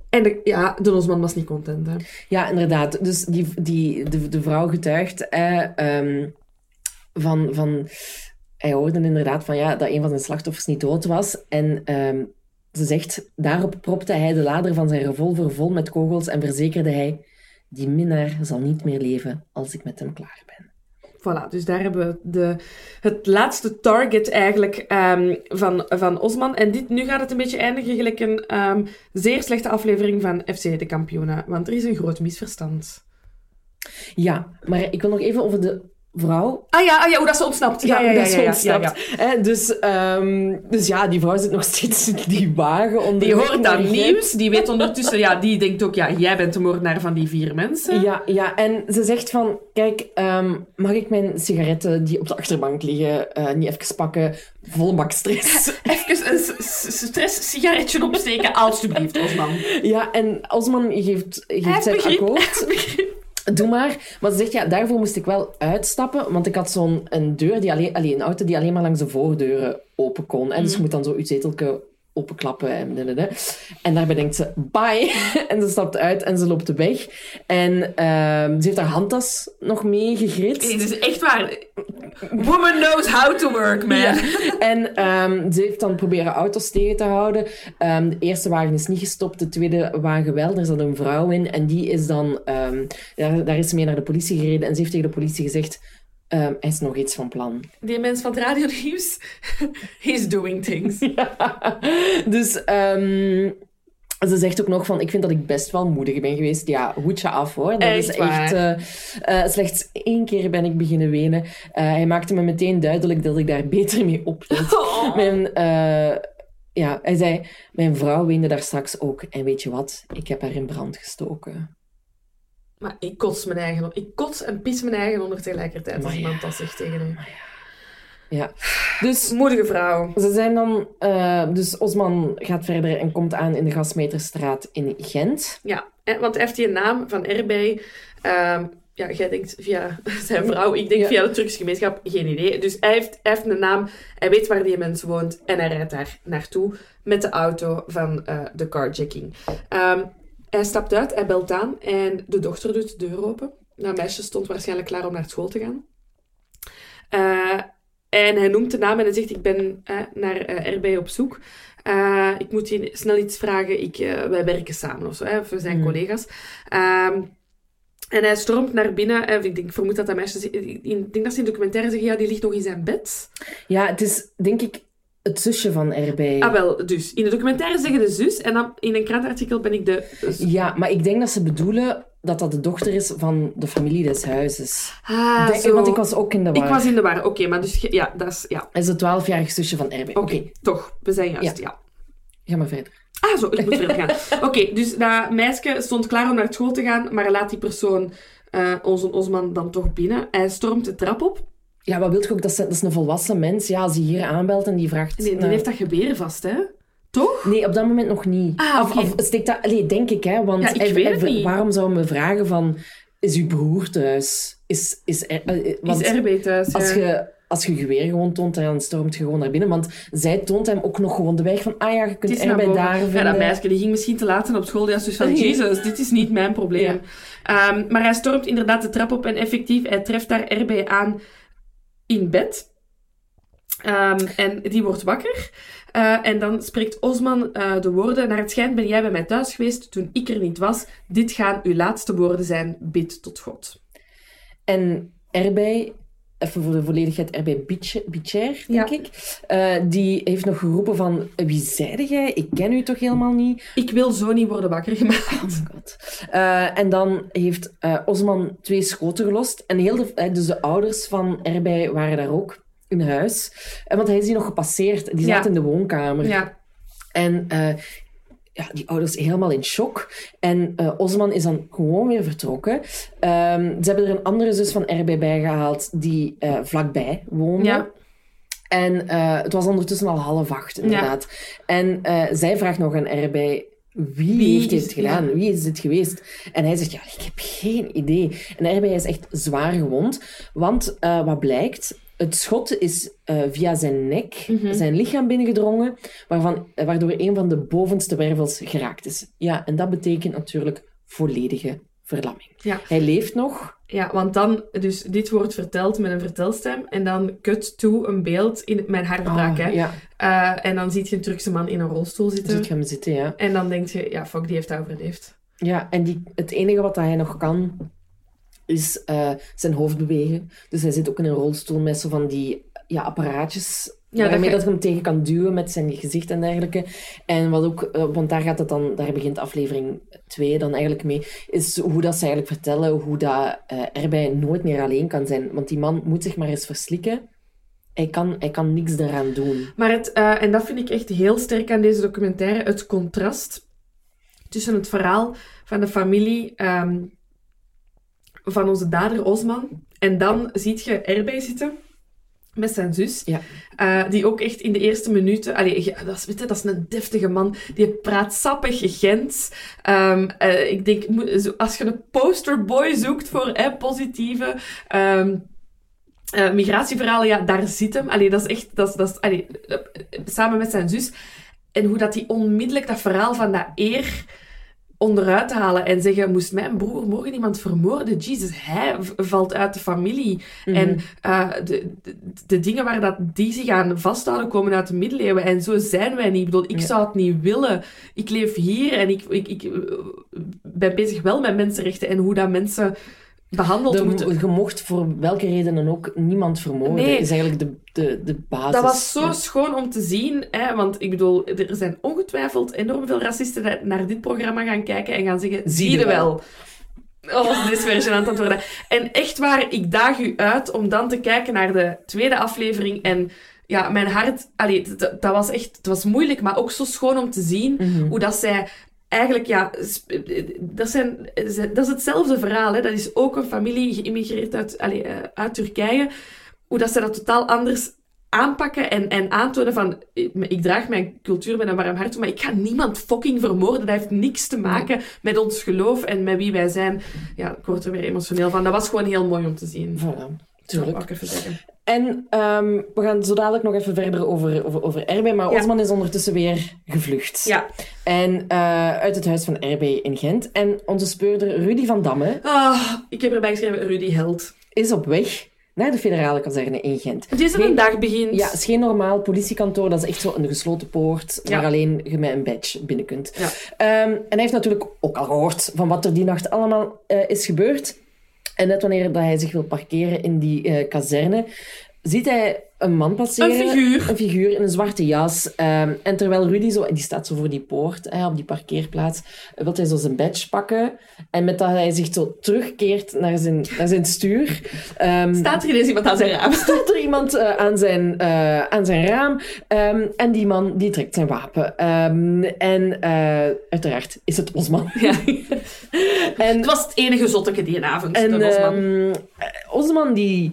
En de, ja, de Osman was niet content, hè. Ja, inderdaad. Dus die, die, de, de vrouw getuigt eh, ehm, van, van... Hij hoorde inderdaad van, ja, dat een van zijn slachtoffers niet dood was. En ehm, ze zegt, daarop propte hij de lader van zijn revolver vol met kogels en verzekerde hij... Die minnaar zal niet meer leven als ik met hem klaar ben. Voilà, dus daar hebben we de, het laatste target eigenlijk ehm, van, van Osman. En dit, nu gaat het een beetje eindigen gelijk een ehm, zeer slechte aflevering van FC de Kampioenen. Want er is een groot misverstand. Ja, maar ik wil nog even over de vrouw Ah ja, ah ja hoe dat ze ontsnapt. Ja, ja, ja, dat ja, ontsnapt. dus, ehm, dus ja, die vrouw zit nog steeds in die wagen. Die onderweg hoort dat nieuws, die weet ondertussen, ja, die denkt ook, ja, jij bent de moordenaar van die vier mensen. Ja, ja, en ze zegt van, kijk, ehm, mag ik mijn sigaretten die op de achterbank liggen eh, niet even pakken? Volle bak stress. Even een stress-sigaretje opsteken, alstublieft, Osman. ja, en Osman geeft, geeft zijn akkoord. Doe maar. Maar ze zegt, ja, daarvoor moest ik wel uitstappen, want ik had zo'n een deur, die alleen, alleen, een auto die alleen maar langs de voordeuren open kon. En dus je moet dan zo je zetelke openklappen en. En daarbij denkt ze, bye. en ze stapt uit en ze loopt weg. En ehm, ze heeft haar handtas nog mee gegritst. Dit is echt waar. Woman knows how to work, man. Ja. En ehm, ze heeft dan proberen auto's tegen te houden. Ehm, de eerste wagen is niet gestopt, de tweede wagen wel. Daar zat een vrouw in en die is dan... daar, daar is ze mee naar de politie gereden en ze heeft tegen de politie gezegd... ehm, hij is nog iets van plan. Die mens van het radionieuws, he's doing things. dus... ehm, Ze zegt ook nog van, ik vind dat ik best wel moedig ben geweest. Ja, hoedje af hoor. Dat Echt is echt... eh, eh, slechts één keer ben ik beginnen wenen. Eh, hij maakte me meteen duidelijk dat ik daar beter mee ophield. Oh. Mijn, ja, hij zei, mijn vrouw weende daar straks ook. En weet je wat? Ik heb haar in brand gestoken. Maar ik kots mijn eigen... Ik kots en pis mijn eigen onder tegelijkertijd als Maar ja. iemand dat zegt tegen u. Ja. Dus Moedige vrouw. ze zijn dan... eh, dus Osman gaat verder en komt aan in de Gasmeterstraat in Gent. Ja, want hij heeft die naam van erbij. ehm, ja, jij denkt via zijn vrouw, ik denk Ja. via de Turkse gemeenschap, geen idee. Dus hij heeft, hij heeft een naam, hij weet waar die mens woont en hij rijdt daar naartoe met de auto van eh, de carjacking. Ehm, hij stapt uit, hij belt aan en de dochter doet de deur open. Dat meisje stond waarschijnlijk klaar om naar school te gaan. Eh, en hij noemt de naam en hij zegt, ik ben eh, naar eh erbij op zoek. Ik moet je snel iets vragen. Ik, wij werken samen of zo. Hè, of we zijn Mm. collega's. Ehm, en hij stormt naar binnen. En ik, denk, ik vermoed dat dat meisje... ik denk dat ze in de documentaire zeggen, ja, die ligt nog in zijn bed. Ja, het is denk ik het zusje van erbij. Ah, wel, dus. In de documentaire zeggen de zus. En dan in een krantartikel ben ik de... Ja, maar ik denk dat ze bedoelen dat dat de dochter is van de familie des huizes. Ah, Denk- zo. Want ik was ook in de war. Ik was in de war. Oké, maar dus... Ja, dat is... Ja. Hij is de twaalfjarige zusje van erbij. Oké, Oké, toch. We zijn juist, ja. ga maar verder. Ah, zo, ik moet verder gaan. Oké, dus dat meisje stond klaar om naar school te gaan, maar laat die persoon, eh, onze Osman, dan toch binnen. Hij stormt de trap op. Ja, wat wil je ook? Dat is, dat is een volwassen mens. Ja, als hij hier aanbelt en die vraagt... Nee, die naar- heeft dat geweer vast, hè? Toch? Nee, op dat moment nog niet. Ah, Of, oké. of steekt dat... Allee, denk ik, hè. Want Ja, ik hij- hij- waarom zou me vragen van... Is uw broer thuis? Is... is, er, eh, eh, want Is RB thuis, als ja. je... Als je geweer gewoon toont, dan stormt je gewoon naar binnen. Want zij toont hem ook nog gewoon de weg van... Ah ja, je kunt erbij boven. daar Ja, vinden. dat meisje die ging misschien te laat op school. Die was dus van, jezus, dit is niet mijn probleem. Ehm, maar hij stormt inderdaad de trap op en effectief, hij treft daar erbij aan in bed. Ehm, en die wordt wakker. Eh, en dan spreekt Osman eh, de woorden. Naar het schijnt ben jij bij mij thuis geweest toen ik er niet was. Dit gaan uw laatste woorden zijn. Bid tot God. En erbij, even voor de volledigheid, erbij Bicher, denk Ja. ik. eh, die heeft nog geroepen van, wie zeide jij? Ik ken u toch helemaal niet? Ik wil zo niet worden wakker gemaakt. Oh my god. Eh, en dan heeft eh, Osman twee schoten gelost. En heel de, dus de ouders van erbij waren daar ook in huis. En want hij is die nog gepasseerd. Die Ja. zat in de woonkamer. Ja, En ja, die ouders helemaal in shock. En eh, Osman is dan gewoon weer vertrokken. Ehm, ze hebben er een andere zus van erbij bijgehaald die eh, vlakbij woonde. Ja. En eh, het was ondertussen al half acht, inderdaad. En zij vraagt nog aan erbij... Wie, Wie heeft dit gedaan? Wie is dit geweest? En hij zegt, ja, ik heb geen idee. En erbij is echt zwaar gewond. Want wat blijkt, het schot is eh, via zijn nek, Mhm. zijn lichaam binnengedrongen, waarvan, eh, waardoor een van de bovenste wervels geraakt is. Ja, en dat betekent natuurlijk volledige verlamming. Ja. Hij leeft nog. Ja, want dan, dus dit wordt verteld met een vertelstem en dan cut to een beeld in mijn hartbraak, hè. Ja, Eh, en dan ziet je een Turkse man in een rolstoel zitten. ziet je hem zitten, ja. En dan denk je, ja, fuck, die heeft dat overleefd. Ja, en die, het enige wat hij nog kan, is eh, zijn hoofd bewegen. Dus hij zit ook in een rolstoel met zo van die ja, apparaatjes. Ja, waarmee dat je hem tegen kan duwen met zijn gezicht en dergelijke. En wat ook, eh, want daar gaat het dan, daar begint aflevering 2 dan eigenlijk mee, is hoe dat ze eigenlijk vertellen hoe dat eh, erbij nooit meer alleen kan zijn. Want die man moet zich maar eens verslikken. Hij kan, hij kan niks daaraan doen. Maar het, en dat vind ik echt heel sterk aan deze documentaire, het contrast tussen het verhaal van de familie ehm, van onze dader Osman en dan ziet je erbij zitten met zijn zus, Ja. eh, die ook echt in de eerste minuten... Allee, dat, is, weet je, dat is een deftige man, die praat sappig Gent. Ehm, eh, ik denk, als je een posterboy zoekt voor eh, positieve... ehm, eh, migratieverhalen, ja, daar zit hem. Allee, dat is echt... Dat is, dat is, allee, samen met zijn zus. En hoe dat hij onmiddellijk dat verhaal van dat eer onderuit halen en zeggen, moest mijn broer morgen iemand vermoorden? Jesus, hij valt uit de familie. En eh, de, de, de dingen waar dat die zich aan vasthouden komen uit de middeleeuwen. En zo zijn wij niet. Ik bedoel, ik Ja. zou het niet willen. Ik leef hier en ik, ik, ik eh, ben bezig wel met mensenrechten en hoe dat mensen behandeld De, moeten. je mocht voor welke reden dan ook niemand vermoorden. Nee. is eigenlijk de, de, de basis. Dat was zo Ja. schoon om te zien, hè, want ik bedoel, er zijn ongetwijfeld enorm veel racisten die naar dit programma gaan kijken en gaan zeggen, zie je wel. Oh, dit is weer gênant aan het worden. En echt waar, ik daag u uit om dan te kijken naar de tweede aflevering en ja, mijn hart, allee, dat, dat was echt, het was moeilijk, maar ook zo schoon om te zien Mhm. hoe dat zij eigenlijk, ja, dat, zijn, dat is hetzelfde verhaal. Hè. Dat is ook een familie geïmmigreerd uit, allee, eh, uit Turkije. Hoe dat ze dat totaal anders aanpakken en, en aantonen van ik, ik draag mijn cultuur met een warm hart, maar ik ga niemand fucking vermoorden. Dat heeft niks te maken met ons geloof en met wie wij zijn. Ja, ik word er weer emotioneel van. Dat was gewoon heel mooi om te zien. Voilà, tuurlijk. even zeggen. En ehm, we gaan zo dadelijk nog even verder over, over, over Erbe, maar Ja. Osman is ondertussen weer gevlucht. Ja. En eh, uit het huis van Erbe in Gent. En onze speurder Rudy van Damme Ah, ik heb erbij geschreven Rudy Held. is op weg naar de federale kazerne in Gent. Het is een dag begint. Ja, het is geen normaal politiekantoor. Dat is echt zo een gesloten poort Ja. waar alleen je met een badge binnen kunt. Ja. Ehm, en hij heeft natuurlijk ook al gehoord van wat er die nacht allemaal eh, is gebeurd. En net wanneer hij zich wil parkeren in die eh, kazerne, ziet hij een man passeren. Een figuur. Een figuur in een zwarte jas. Ehm, en terwijl Rudy zo, en die staat zo voor die poort, hè, op die parkeerplaats, wil hij zo zijn badge pakken. En met dat hij zich zo terugkeert naar zijn, naar zijn stuur, ehm, Staat er ineens iemand aan zijn raam? staat er iemand eh, aan, zijn, eh, aan zijn raam. ehm, en die man die trekt zijn wapen. En eh, uiteraard is het Osman. Ja. en Het was het enige zotteke die avond, en eh, Osman, die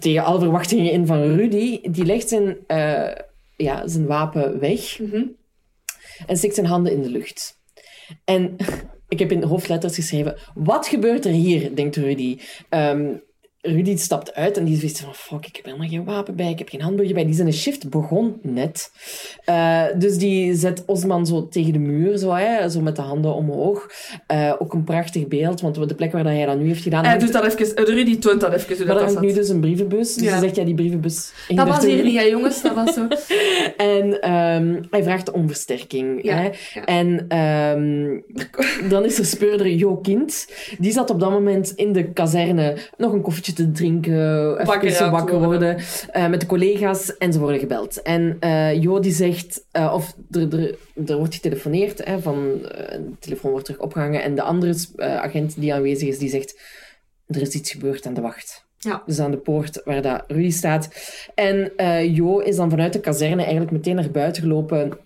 tegen alle verwachtingen in van Rudy, die legt zijn, eh, ja, zijn wapen weg Mhm. en steekt zijn handen in de lucht. En ik heb in hoofdletters geschreven, wat gebeurt er hier, denkt Rudy. Ehm, Rudy stapt uit en die zegt van, fuck, ik heb helemaal geen wapen bij, ik heb geen handboeien bij. Die zijn shift begon net. Eh, dus die zet Osman zo tegen de muur, zo, hè, zo met de handen omhoog. Eh, ook een prachtig beeld, want de plek waar dat hij dat nu heeft gedaan... Hij doet dat even, eh, Rudy toont dat even hoe maar dat, hangt nu dus een brievenbus. Dus Ja. hij zegt, ja, die brievenbus... Dat was hier niet, hè, jongens. Dat was zo. En ehm, hij vraagt om versterking. Ja, Hè? ja. En ehm, dan is er speurder Jo Kind. Die zat op dat moment in de kazerne nog een koffietje te drinken, even Wakker worden. eh, met de collega's en ze worden gebeld. En eh, Jo die zegt, eh, of er, er, er wordt getelefoneerd, hè, van, de telefoon wordt terug opgehangen en de andere agent die aanwezig is, die zegt, er is iets gebeurd aan de wacht. Ja. Dus aan de poort waar dat Rudy staat. En Jo is dan vanuit de kazerne eigenlijk meteen naar buiten gelopen.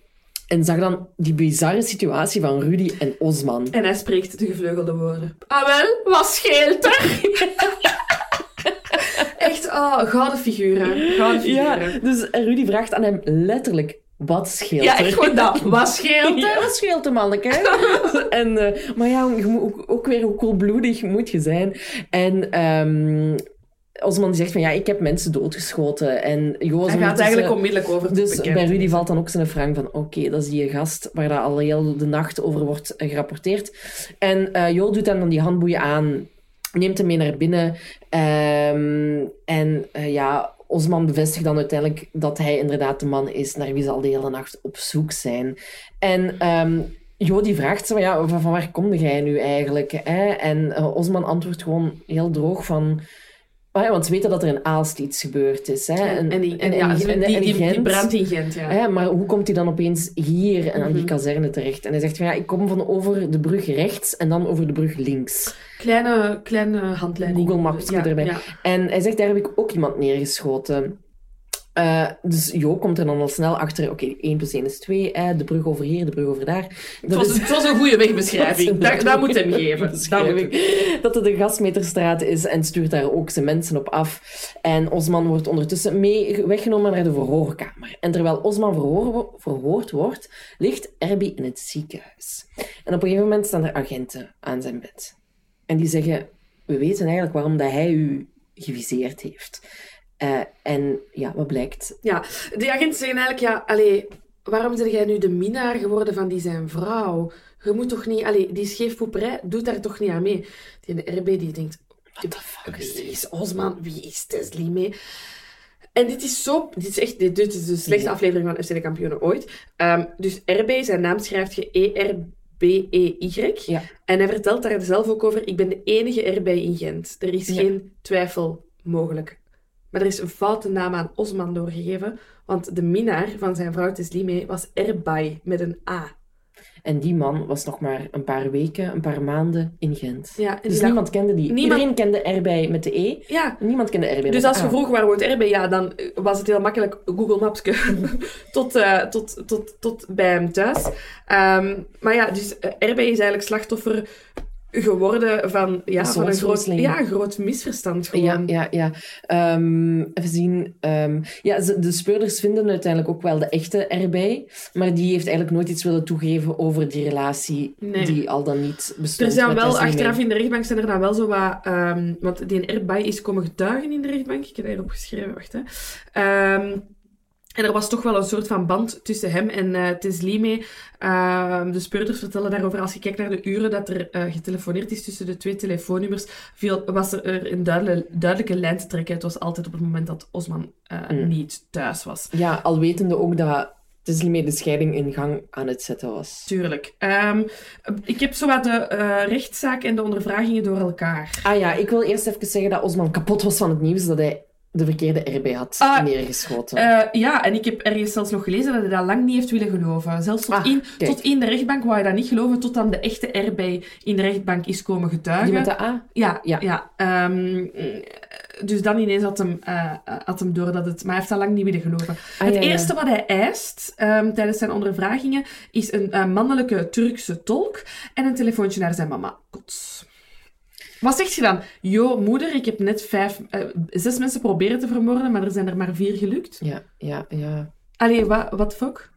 En zag dan die bizarre situatie van Rudy en Osman. En hij spreekt de gevleugelde woorden. Ah wel, wat scheelt er? Echt, oh, gouden figuren. Gouden Ja, figuren. dus Rudy vraagt aan hem letterlijk, wat scheelt Ja, er? echt gewoon dat. Wat scheelt er? Ja, wat scheelt er, manneke? en, eh, maar ja, je moet ook, ook weer hoe koelbloedig moet je zijn. En ehm Osman die zegt van, ja, ik heb mensen doodgeschoten. En Jo is Hij gaat eigenlijk onmiddellijk over tot Dus bij. Rudy valt dan ook zijn frank van oké, dat is die gast waar daar al heel de nacht over wordt eh, gerapporteerd. En eh Jo doet hem dan die handboeien aan, neemt hem mee naar binnen. ehm, en eh, ja, Osman bevestigt dan uiteindelijk dat hij inderdaad de man is naar wie ze al de hele nacht op zoek zijn. En Jo die vraagt ze, ja, van, waar kom jij nu eigenlijk? Hè? En eh, Osman antwoordt gewoon heel droog van... ah ja, want ze weten dat er in Aalst iets gebeurd is. Hè? En, en, die, en, ja, en- die, en- die, en die, die Gent. brandt in Gent, ja. Maar hoe komt hij dan opeens hier en aan die Mhm. kazerne terecht? En hij zegt van ja, ik kom van over de brug rechts en dan over de brug links. Kleine, kleine handleiding. Google Maps ja, erbij. En hij zegt, daar heb ik ook iemand neergeschoten. Eh, dus Jo komt er dan al snel achter, oké, 1 plus 1 is 2, hè, de brug over hier, de brug over daar. Het, was, het was een goede wegbeschrijving. Dat dat, dat moet hem geven. Dat dat het de gasmeterstraat is en stuurt daar ook zijn mensen op af. En Osman wordt ondertussen mee weggenomen naar de verhoorkamer. En terwijl Osman verhoor, verhoord wordt, ligt Erbi in het ziekenhuis. En op een gegeven moment staan er agenten aan zijn bed. En die zeggen, we weten eigenlijk waarom dat hij u geviseerd heeft. Eh, en ja, wat blijkt? Ja, die agenten zeggen eigenlijk, ja, allee, waarom ben jij nu de minnaar geworden van die zijn vrouw? Je moet toch niet, allee, die scheefpoeperij doet daar toch niet aan mee. Die RB die denkt, What the fuck is is Osman, wie is Teslie mee? En dit is zo, dit is echt, dit, dit is de slechtste Ja. aflevering van FC de Kampioenen ooit. Ehm, dus RB, zijn naam schrijft je E B-E-Y. Ja. En hij vertelt daar zelf ook over, ik ben de enige erbij in Gent. Er is Ja. geen twijfel mogelijk. Maar er is een foute naam aan Osman doorgegeven, want de minnaar van zijn vrouw Teslime was erbij met een A. En die man was nog maar een paar weken, een paar maanden in Gent. Ja, en Dus niemand kende die. Niemand- Iedereen kende erbij met de E. ja, Niemand kende erbij Dus als je vroeg waar woont Erbe, ja, dan eh, was het heel makkelijk Google Maps tot, eh, tot, tot, tot bij hem thuis. Ehm, maar ja, dus eh, Erbe is eigenlijk slachtoffer geworden van, ja, van een groot, ja, groot misverstand. Ja, Gewoon. ja, ja. Ehm, even zien. Ehm, ja, de speurders vinden uiteindelijk ook wel de echte erbij. Maar die heeft eigenlijk nooit iets willen toegeven over die relatie Nee. die al dan niet bestond. Er zijn wel, Leslie achteraf in de rechtbank zijn er dan wel zo wat... ehm, want die erbij is komen getuigen in de rechtbank. Ik heb dat hierop geschreven, wacht hè. En er was toch wel een soort van band tussen hem en eh Teslime. Ehm, de speurders vertellen daarover, als je kijkt naar de uren dat er eh, getelefoneerd is tussen de twee telefoonnummers, viel, was er een duidelijke, duidelijke lijn te trekken. Het was altijd op het moment dat Osman eh, Mm. niet thuis was. Ja, al wetende ook dat Teslie de scheiding in gang aan het zetten was. Tuurlijk. Ehm, ik heb zowat de rechtszaak en de ondervragingen door elkaar. Ah ja, ik wil eerst even zeggen dat Osman kapot was van het nieuws dat hij de verkeerde erbij had Ah, neergeschoten. Eh, ja, en ik heb ergens zelfs nog gelezen dat hij dat lang niet heeft willen geloven. Zelfs tot, Ah, in, kijk. tot in de rechtbank wou hij dat niet geloven, tot dan de echte erbij in de rechtbank is komen getuigen. die met de A? Ja, ja. Ja. Ehm, dus dan ineens had hem, eh, had hem door dat het... Maar hij heeft dat lang niet willen geloven. Ah, het ja, ja. eerste wat hij eist ehm, tijdens zijn ondervragingen is een eh, mannelijke Turkse tolk en een telefoontje naar zijn mama. Kots. Wat zegt je dan? Jo, moeder, ik heb net vijf, eh, zes mensen proberen te vermoorden, maar er zijn er maar vier gelukt. Ja, ja, ja. Allee, wat the fuck?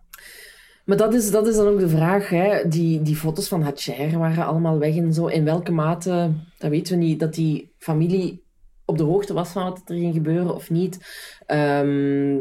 Maar dat is, dat is dan ook de vraag. Hè. Die, die foto's van Hatcher waren allemaal weg en zo. In welke mate, dat weten we niet, dat die familie op de hoogte was van wat er ging gebeuren of niet. Ehm,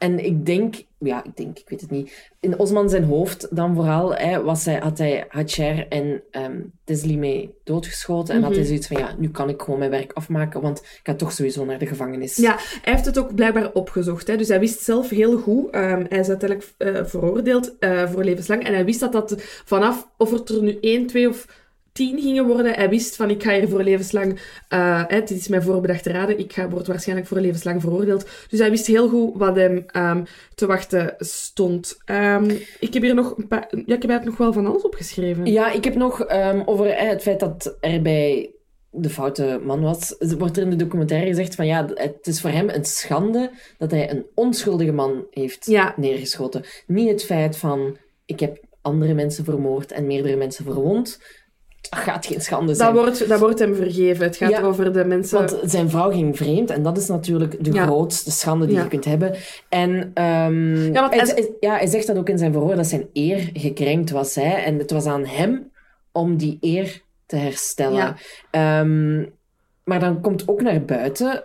en ik denk, ja, ik denk, ik weet het niet. In Osman zijn hoofd dan vooral hè, was hij, had hij Hatcher en ehm Tesli mee doodgeschoten. En had hij Mhm. zoiets van, ja, nu kan ik gewoon mijn werk afmaken, want ik ga toch sowieso naar de gevangenis. Ja, hij heeft het ook blijkbaar opgezocht. Hè? Dus hij wist zelf heel goed. ehm, hij is uiteindelijk eh, veroordeeld eh, voor levenslang. En hij wist dat dat vanaf, of het er nu één, twee of tien gingen worden, hij wist van ik ga hier voor levenslang, hè, dit is mijn voorbedachte raden, ik ga, word waarschijnlijk voor levenslang veroordeeld. Dus hij wist heel goed wat hem ehm, te wachten stond. Ehm, ik heb hier nog een paar, ja, ik heb eigenlijk nog wel van alles opgeschreven. Ja, ik heb nog ehm, over eh, het feit dat er bij de foute man was. Wordt er in de documentaire gezegd van ja, het is voor hem een schande dat hij een onschuldige man heeft Ja. neergeschoten. Niet het feit van ik heb andere mensen vermoord en meerdere mensen verwond. Dat gaat geen schande Dat zijn. wordt, dat wordt hem vergeven. Het gaat Ja, over de mensen... Want zijn vrouw ging vreemd en dat is natuurlijk de Ja. grootste schande die Ja. je kunt hebben. En ehm, Ja, hij, ja, hij zegt dat ook in zijn verhoor, dat zijn eer gekrenkt was. Hè? En het was aan hem om die eer te herstellen. Ehm, maar dan komt ook naar buiten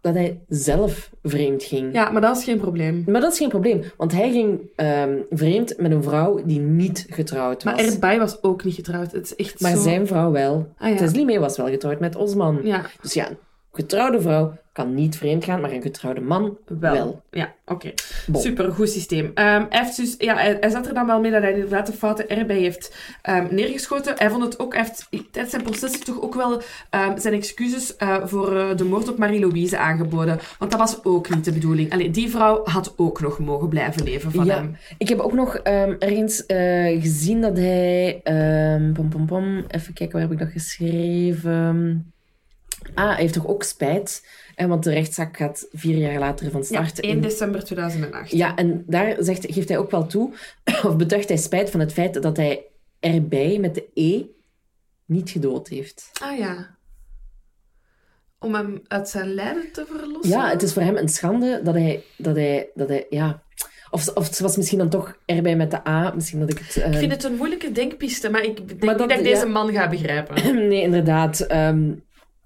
dat hij zelf vreemd ging. Ja, maar dat is geen probleem. Maar dat is geen probleem, want hij ging ehm, vreemd met een vrouw die niet getrouwd was. Maar erbij was ook niet getrouwd. Het is echt Maar zo... zijn vrouw wel. Ah, ja. Was wel getrouwd met Osman. Ja, Dus ja, getrouwde vrouw kan niet vreemd gaan, maar een getrouwde man wel. wel. Ja, oké. Bon. Super, goed systeem. Ehm, hij, heeft dus, ja, hij, hij zat er dan wel mee dat hij inderdaad de fouten erbij heeft ehm, neergeschoten. Hij vond het ook, hij heeft tijdens zijn proces toch ook wel ehm, zijn excuses eh, voor eh, de moord op Marie-Louise aangeboden. Want dat was ook niet de bedoeling. Allee, die vrouw had ook nog mogen blijven leven van Ja. hem. Ik heb ook nog ergens eh, gezien dat hij... pom, pom, pom, even kijken, waar heb ik dat geschreven? Ah, hij heeft toch ook spijt? En want de rechtszaak gaat vier jaar later van Ja, start. 1 in- december 2008. Ja, en daar zegt, geeft hij ook wel toe, of betuigt hij spijt van het feit dat hij erbij met de E niet gedood heeft. Ah ja. Om hem uit zijn lijden te verlossen? Ja, het is voor hem een schande dat hij, dat hij, dat hij ja... Of, of het was misschien dan toch erbij met de A, misschien dat ik het... Ik vind het een moeilijke denkpiste, maar ik denk Maar niet dat- dat ik deze ja. man ga begrijpen. Nee, inderdaad.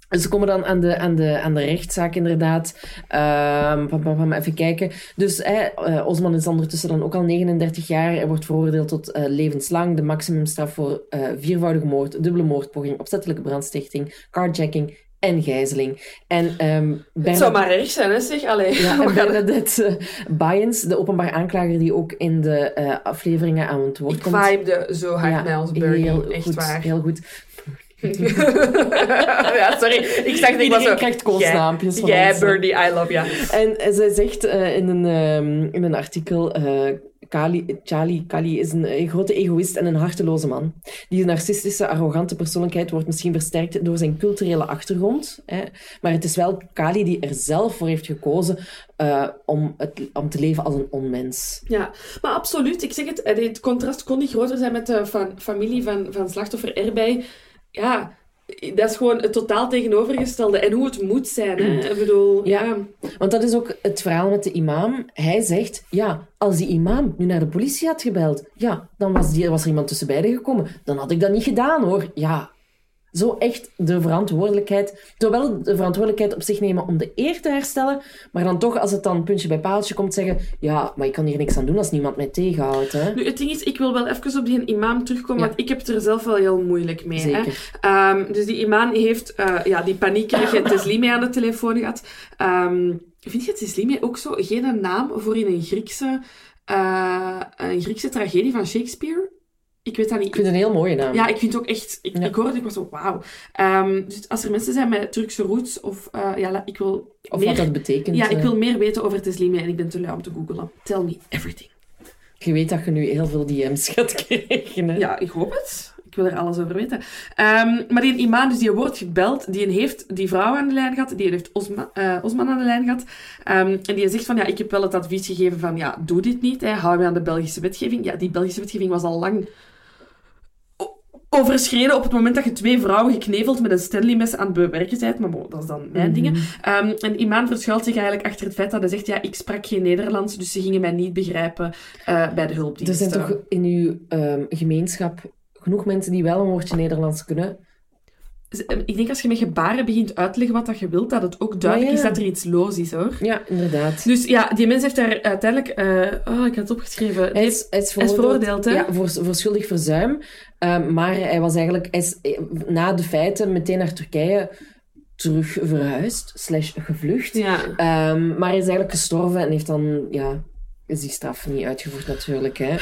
Ehm, ze komen dan aan de, aan de, aan de rechtszaak, inderdaad. Pam, pam, pam, even kijken. Dus eh, Osman is ondertussen dan ook al 39 jaar. Hij wordt veroordeeld tot eh, levenslang. De maximumstraf voor eh, viervoudige moord, dubbele moordpoging, opzettelijke brandstichting, carjacking en gijzeling. En, ehm Het zou maar erg zijn, hè, zeg. Allee, ja, en Bernadette uh, Byens, de openbaar aanklager die ook in de afleveringen aan het woord Ik komt. vibede zo hard met ons Bernie, heel echt goed, waar. Heel goed. ja, sorry. Ik zag dat ik was zo... krijgt koosnaampjes van. Bernie, I love you. En eh, zij zegt eh, in, een, ehm, in een artikel... eh, Kali, Charlie Kali is een, eh, grote egoïst en een harteloze man. Die narcistische, arrogante persoonlijkheid wordt misschien versterkt door zijn culturele achtergrond. Hè. Maar het is wel Kali die er zelf voor heeft gekozen eh, om, het, om te leven als een onmens. Ja, maar absoluut. Ik zeg het, het contrast kon niet groter zijn met de fa- familie van, van slachtoffer erbij. Ja, dat is gewoon het totaal tegenovergestelde. En hoe het moet zijn, hè. Ik bedoel, ja. Ja. Want dat is ook het verhaal met de imam. Hij zegt, ja, als die imam nu naar de politie had gebeld, ja, dan was, die, was er iemand tussen beiden gekomen. Dan had ik dat niet gedaan, hoor. Ja, zo echt de verantwoordelijkheid, zowel de verantwoordelijkheid op zich nemen om de eer te herstellen, maar dan toch, als het dan puntje bij paaltje komt, zeggen, ja, maar ik kan hier niks aan doen als niemand mij tegenhoudt, hè. Nu, het ding is, ik wil wel even op die imam terugkomen, Ja. want ik heb het er zelf wel heel moeilijk mee. Hè. Zeker. Ehm, dus die imam heeft eh, ja, die paniekerige Teslime aan de telefoon gehad. Ehm, vind je Teslime ook zo geen naam voor in een Griekse, eh, een Griekse tragedie van Shakespeare? Ik weet dat niet. Ik vind het een heel mooie naam. Ja, ik vind het ook echt... Ik, Ja. ik hoorde ik was zo, wauw. Ehm, dus als er mensen zijn met Turkse roots, of... eh, ja, ik wil of meer... wat dat betekent. ja, ik eh. wil meer weten over Teslime en ik ben te lui om te googlen. Tell me everything. Je weet dat je nu heel veel DM's gaat krijgen, hè. Ja, ik hoop het. Ik wil er alles over weten. Ehm, maar die imam, dus die wordt gebeld, die heeft die vrouw aan de lijn gehad, die heeft Osman, eh, Osman aan de lijn gehad. Ehm, en die zegt van, ja, ik heb wel het advies gegeven van, ja, doe dit niet, hè, hou je aan de Belgische wetgeving. Ja, die Belgische wetgeving was al lang overschreden op het moment dat je twee vrouwen gekneveld met een Stanley-mes aan het bewerken bent. Maar bon, dat is dan mijn Mhm. dingen. Ehm, en Imaan verschuilt zich eigenlijk achter het feit dat hij zegt, ja, ik sprak geen Nederlands, dus ze gingen mij niet begrijpen eh, bij de Er hulpdiensten. zijn toch in uw ehm, gemeenschap genoeg mensen die wel een woordje Nederlands kunnen? Eh, Ik denk als je met gebaren begint uit te leggen wat dat je wilt, dat het ook duidelijk ja. is dat er iets los is, hoor. Ja, inderdaad. Dus ja, die mens heeft daar uiteindelijk... eh, oh, ik had het opgeschreven. Hij is, hij is veroordeeld, hè? Ja, voor, voor schuldig verzuim. Ehm, maar hij was eigenlijk hij is, eh, na de feiten meteen naar Turkije terug verhuisd, slash gevlucht. Ja. Ehm, maar hij is eigenlijk gestorven en heeft dan, ja, is die straf niet uitgevoerd natuurlijk. Hè.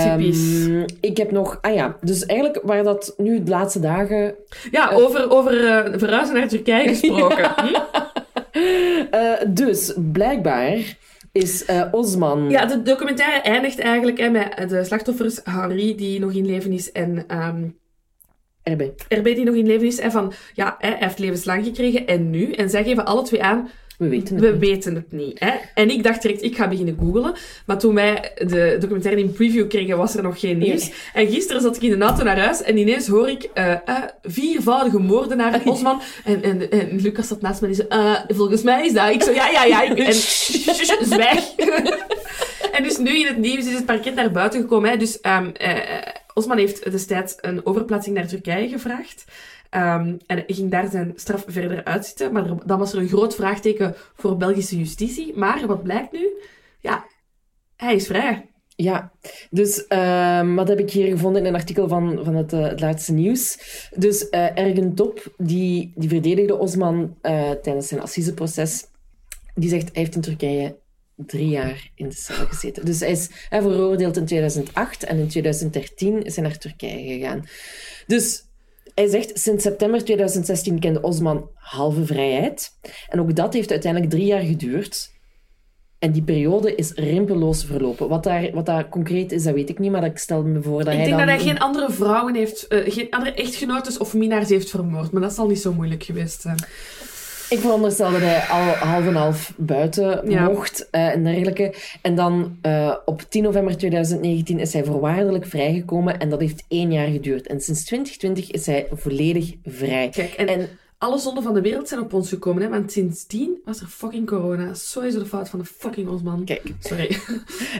Typisch. Ehm, ik heb nog, ah ja, dus eigenlijk waar dat nu de laatste dagen Ja, over, over eh, verhuizen naar Turkije gesproken. Hm? Eh, dus, blijkbaar is eh, Osman... Ja, de documentaire eindigt eigenlijk hè, met de slachtoffers Harry, die nog in leven is, en ehm erbij. RB, die nog in leven is. En van, ja, hij heeft levenslang gekregen, en nu? En zij geven alle twee aan, We weten het we niet. weten het niet. Hè? En ik dacht direct, ik ga beginnen googlen. Maar toen wij de documentaire in preview kregen, was er nog geen nieuws. En gisteren zat ik in de auto naar huis en ineens hoor ik eh, eh, viervoudige moordenaar Osman. En, en, en Lucas zat naast me en die zei, eh, volgens mij is dat. Ik zo, ja, ja, ja. Ik- En zwijg. en dus nu in het nieuws is het parket naar buiten gekomen. Hè? Dus ehm, eh, Osman heeft destijds een overplaatsing naar Turkije gevraagd. Ehm, en hij ging daar zijn straf verder uitzitten. Maar er- dan was er een groot vraagteken voor Belgische justitie. Maar wat blijkt nu? Ja, hij is vrij. Ja, dus ehm, wat heb ik hier gevonden in een artikel van, van het, eh, het laatste nieuws? Dus eh Ergen die, die verdedigde Osman eh, tijdens zijn assiseproces, die zegt hij heeft in Turkije drie jaar in de cel gezeten. Dus hij is hij veroordeeld in 2008 en in 2013 is hij naar Turkije gegaan. Dus hij zegt, sinds september 2016 kende Osman halve vrijheid. En ook dat heeft uiteindelijk drie jaar geduurd. En die periode is rimpelloos verlopen. Wat daar, wat daar concreet is, dat weet ik niet, maar ik stel me voor dat ik hij denk dan... dat hij geen andere vrouwen heeft, eh, geen andere echtgenotes of minnaars heeft vermoord. Maar dat zal niet zo moeilijk geweest zijn. Ik veronderstel dat hij al half en half buiten Ja. mocht eh, en dergelijke. En dan eh, op 10 november 2019 is hij voorwaardelijk vrijgekomen en dat heeft één jaar geduurd. En sinds 2020 is hij volledig vrij. Kijk, en, En alle zonden van de wereld zijn op ons gekomen. Hè? Want sindsdien was er fucking corona. Sowieso de fout van de fucking Osman. kijk, Sorry.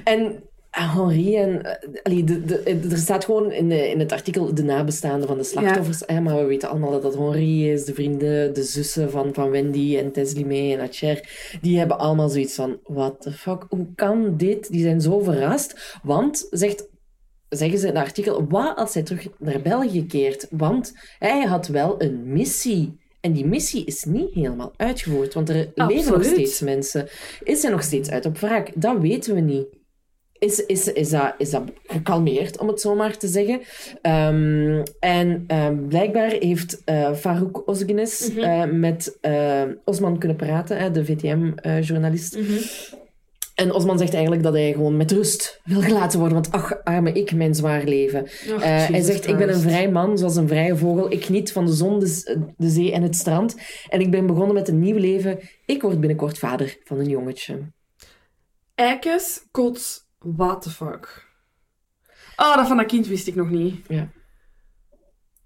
En Henri en... eh, allee, de, de, er staat gewoon in, de- in het artikel de nabestaanden van de slachtoffers. Hè, maar we weten allemaal dat dat Henri is. De vrienden, de zussen van, van Wendy en Teslimé en Acher. Die hebben allemaal zoiets van... What the fuck? Hoe kan dit? Die zijn zo verrast. Want, zegt... Zeggen ze in het artikel, wat als hij terug naar België keert? Want hij had wel een missie. En die missie is niet helemaal uitgevoerd, want er leven nog steeds mensen. Is hij nog steeds uit op wraak? Dat weten we niet. Is, is, is, dat, is dat gekalmeerd, om het zo maar te zeggen? Ehm, en ehm, blijkbaar heeft eh Farouk Ozgenes Mhm. eh, met eh, Osman kunnen praten, hè, de VTM-journalist. Mhm. En Osman zegt eigenlijk dat hij gewoon met rust wil gelaten worden. Want ach, arme ik, mijn zwaar leven. Och, hij zegt, ik ben een vrij man, zoals een vrije vogel. Ik geniet van de zon, de zee en het strand. En ik ben begonnen met een nieuw leven. Ik word binnenkort vader van een jongetje. Eikes, kots, what the fuck. Oh, dat van dat kind wist ik nog niet. Ik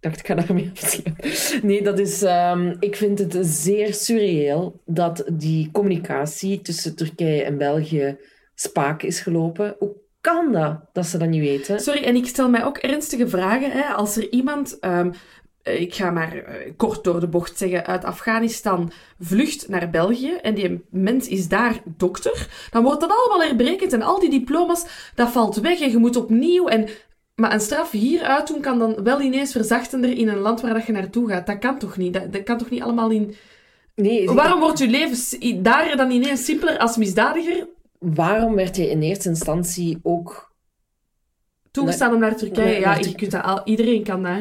dacht, ik ga daarmee afsluiten. Nee, dat is... ehm, ik vind het zeer surreëel dat die communicatie tussen Turkije en België spaak is gelopen. Hoe kan dat, dat ze dat niet weten? Sorry, en ik stel mij ook ernstige vragen. Hè? Als er iemand, ehm, eh, ik ga maar eh, kort door de bocht zeggen, uit Afghanistan vlucht naar België en die mens is daar dokter, dan wordt dat allemaal herbrekend en al die diploma's, dat valt weg en je moet opnieuw. En, maar een straf hier uitdoen kan dan wel ineens verzachtender in een land waar dat je naartoe gaat. Dat kan toch niet? Dat, dat kan toch niet allemaal in... Nee, Waarom wordt je leven daar dan ineens simpeler als misdadiger waarom werd je in eerste instantie ook toegestaan om naar Turkije. Ja, je kunt dat al, iedereen kan dat.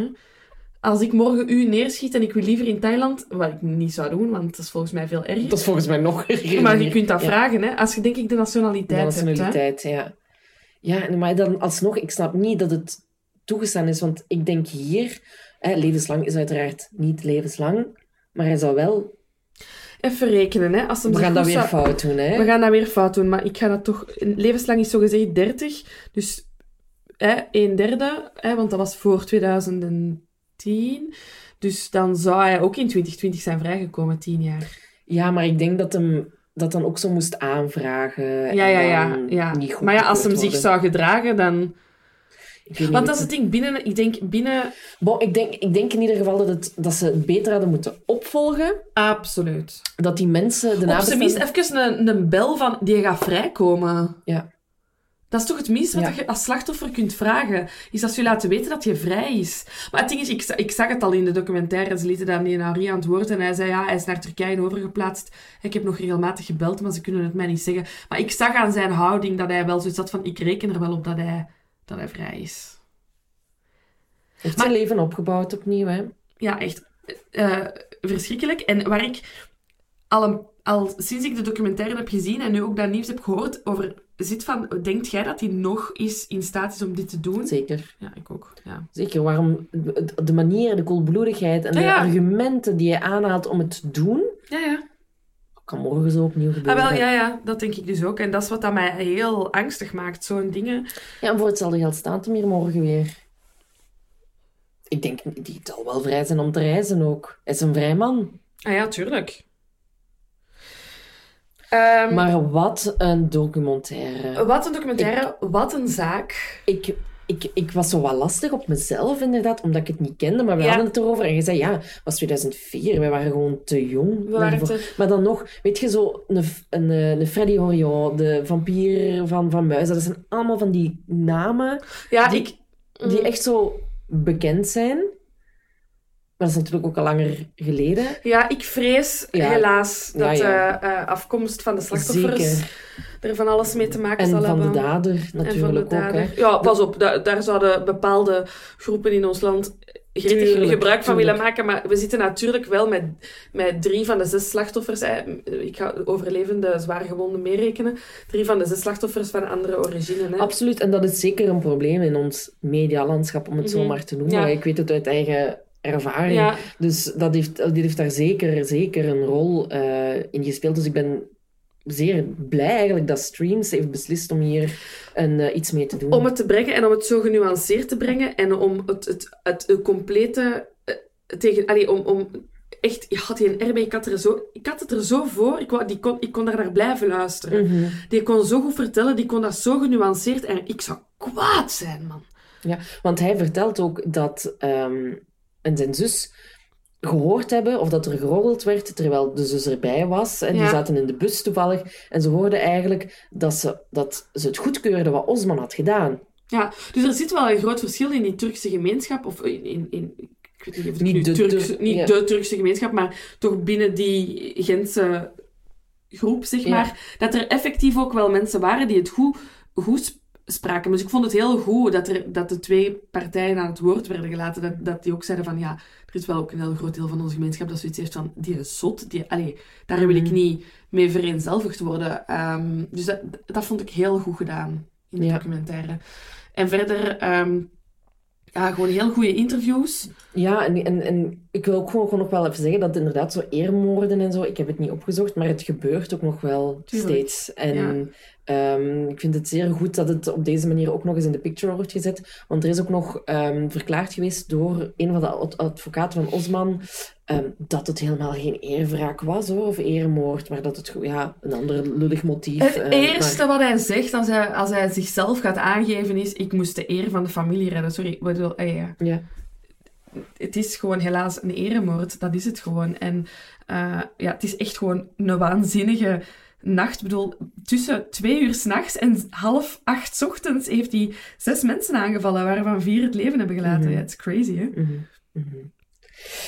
Als ik morgen u neerschiet en ik wil liever in Thailand, wat ik niet zou doen, want dat is volgens mij veel erger. Dat is volgens mij nog erger. Maar je kunt dat Ja, vragen, hè, als je denk ik de de nationaliteit, hebt. Hè. nationaliteit, ja. Ja, maar dan alsnog, ik snap niet dat het toegestaan is, want ik denk hier, hè, levenslang is uiteraard niet levenslang, maar hij zou wel... Even rekenen, hè. Als We gaan dat weer zou- fout doen, hè. We gaan dat weer fout doen, maar ik ga dat toch... Levenslang is zogezegd 30, dus hè, een derde, hè, want dat was voor 2010. Dus dan zou hij ook in 2020 zijn vrijgekomen, 10 jaar. Ja, maar ik denk dat hem dat dan ook zo moest aanvragen. Ja, ja, ja. ja. Maar ja, als hem zich zou gedragen, dan... Want dat is het ding, binnen, ik denk binnen... Ik, denk, ik denk in ieder geval dat, het, dat ze het beter hadden moeten opvolgen. Absoluut. Dat die mensen, de Op zijn minst even een, een bel van, die gaat vrijkomen. Ja. Dat is toch het minste wat Ja. je als slachtoffer kunt vragen. Is dat ze je laten weten dat je vrij is. Maar het ding is, ik, ik zag het al in de documentaire. Ze lieten dan die Henri aan het woord. En hij zei, ja, hij is naar Turkije overgeplaatst. Ik heb nog regelmatig gebeld, maar ze kunnen het mij niet zeggen. Maar ik zag aan zijn houding dat hij wel zoiets had van, ik reken er wel op dat hij, dat hij vrij is. heeft Maar- zijn leven opgebouwd opnieuw, hè. Ja, echt eh, verschrikkelijk. En waar ik al, een, al sinds ik de documentaire heb gezien en nu ook dat nieuws heb gehoord over zit van, denkt jij dat hij nog is in staat is om dit te doen? Zeker. Ja, ik ook. Ja. Zeker. Waarom... de- manier, de koelbloedigheid en Ja, de ja. argumenten die hij aanhaalt om het te doen, Ja, ja. kan morgen zo opnieuw Ah, gebeuren. wel, ja, ja, dat denk ik dus ook. En dat is wat dat mij heel angstig maakt, zo'n dingen. Ja, en voor hetzelfde geld staat hem hier morgen weer. Ik denk, die zal wel vrij zijn om te reizen ook. Hij is een vrij man. Ah ja, tuurlijk. Ehm, Maar wat een documentaire. Wat een documentaire, wat een zaak. Ik, ik, ik was zo wat lastig op mezelf, inderdaad, omdat ik het niet kende. Maar we Ja. hadden het erover en je zei, ja, het was 2004. Wij waren gewoon te jong. Te- Maar dan nog, weet je, zo een, een, een Freddy Orion, de vampier van, van Muis. Dat zijn allemaal van die namen Ja, Die- ik... die Mm. echt zo bekend zijn. Maar dat is natuurlijk ook al langer geleden. Ja, ik vrees Ja. helaas dat Ja, ja. eh, eh, afkomst van de slachtoffers Zeker. er van alles mee te maken En zal van de hebben. dader en van de natuurlijk ook. Hè. dader. Ja, pas op, da- daar zouden bepaalde groepen in ons land gretig Tuurlijk, gebruik van willen maken. Maar we zitten natuurlijk wel met, met drie van de zes slachtoffers. Ik ga overlevende zwaar gewonden meerekenen. Drie van de zes slachtoffers van andere origine. Hè. Absoluut, en dat is zeker een probleem in ons medialandschap, om het zo Mhm. maar te noemen. Ik weet het uit eigen ervaring. Ja, Dus dat heeft, dat heeft daar zeker, zeker een rol eh, in gespeeld. Dus ik ben zeer blij eigenlijk dat Streams heeft beslist om hier een, eh, iets mee te doen. om het te brengen en om het zo genuanceerd te brengen en om het, het, het, het complete eh, tegen, allee, om, om echt, je had die een RB, ik had, er zo, ik had het er zo voor, ik, wou, die kon, ik kon daar naar blijven luisteren. Mhm. Die kon zo goed vertellen, die kon dat zo genuanceerd en ik zou kwaad zijn, man. Ja, want hij vertelt ook dat ehm en zijn zus gehoord hebben of dat er geroddeld werd terwijl de zus erbij was. En die zaten in de bus toevallig. En ze hoorden eigenlijk dat ze, dat ze het goedkeurden wat Osman had gedaan. Ja, dus er zit wel een groot verschil in die Turkse gemeenschap, of in, in, in ik weet niet of het Niet de Turks- Tur- niet ja. de Turkse gemeenschap, maar toch binnen die Gentse groep, zeg Ja. maar, dat er effectief ook wel mensen waren die het goed, goed spraken. Dus ik vond het heel goed dat, er, dat de twee partijen aan het woord werden gelaten. Dat, dat die ook zeiden van, ja, er is wel ook een heel groot deel van onze gemeenschap dat zoiets heeft van, die is zot, die, allee, daar wil ik Mhm. niet mee vereenzelvigd worden. Ehm, dus dat, dat vond ik heel goed gedaan in de Ja. documentaire. En verder, ehm, ja, gewoon heel goede interviews. Ja, en, en, en ik wil ook gewoon, gewoon nog wel even zeggen dat inderdaad zo eermoorden en zo, ik heb het niet opgezocht, maar het gebeurt ook nog wel Tuurlijk. steeds. En Ja. Ehm, ik vind het zeer goed dat het op deze manier ook nog eens in de picture wordt gezet. Want er is ook nog ehm, verklaard geweest door een van de ad- advocaten van Osman ehm, dat het helemaal geen eerwraak was, hoor, of eermoord, maar dat het ja, een ander lullig motief. Het eh, eerste wat hij zegt als hij, als hij zichzelf gaat aangeven is: Ik moest de eer van de familie redden. Sorry, ik bedoel, eh, ja. maar- ja. het is gewoon helaas een eremoord. Dat is het gewoon. En eh, ja, het is echt gewoon een waanzinnige nacht. Bedoel, tussen twee uur s'nachts en half acht 's ochtends heeft hij zes mensen aangevallen, waarvan vier het leven hebben gelaten. Mhm. Ja, het is crazy, hè? Mhm, mhm.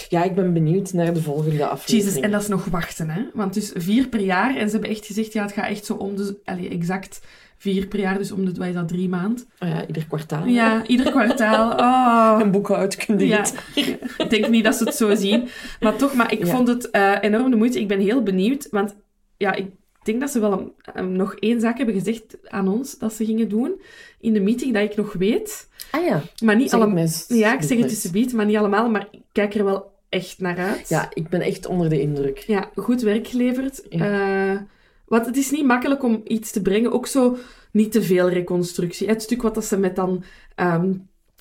Ja, ik ben benieuwd naar de volgende aflevering. Jesus, en dat is nog wachten, hè? Want dus vier per jaar. En ze hebben echt gezegd, ja, het gaat echt zo om de... Allee, exact vier per jaar, dus om de... Wat is dat, drie maand? Oh ja, ieder kwartaal. Ja, ieder kwartaal. Oh. Een boekhoudkunde. Ja, ik denk niet dat ze het zo zien. Maar toch, maar ik Ja. vond het eh, enorm de moeite. Ik ben heel benieuwd, want ja, ik denk dat ze wel een- een- nog één zaak hebben gezegd aan ons dat ze gingen doen in de meeting, dat ik nog weet. Ah ja. Maar niet allemaal. Ja, ik zeg het eens. tussenbied, maar niet allemaal. Maar ik kijk er wel echt naar uit. Ja, ik ben echt onder de indruk. Ja, goed werk geleverd. Eh, want het is niet makkelijk om iets te brengen. Ook zo niet te veel reconstructie. Het stuk wat dat ze met dan ehm,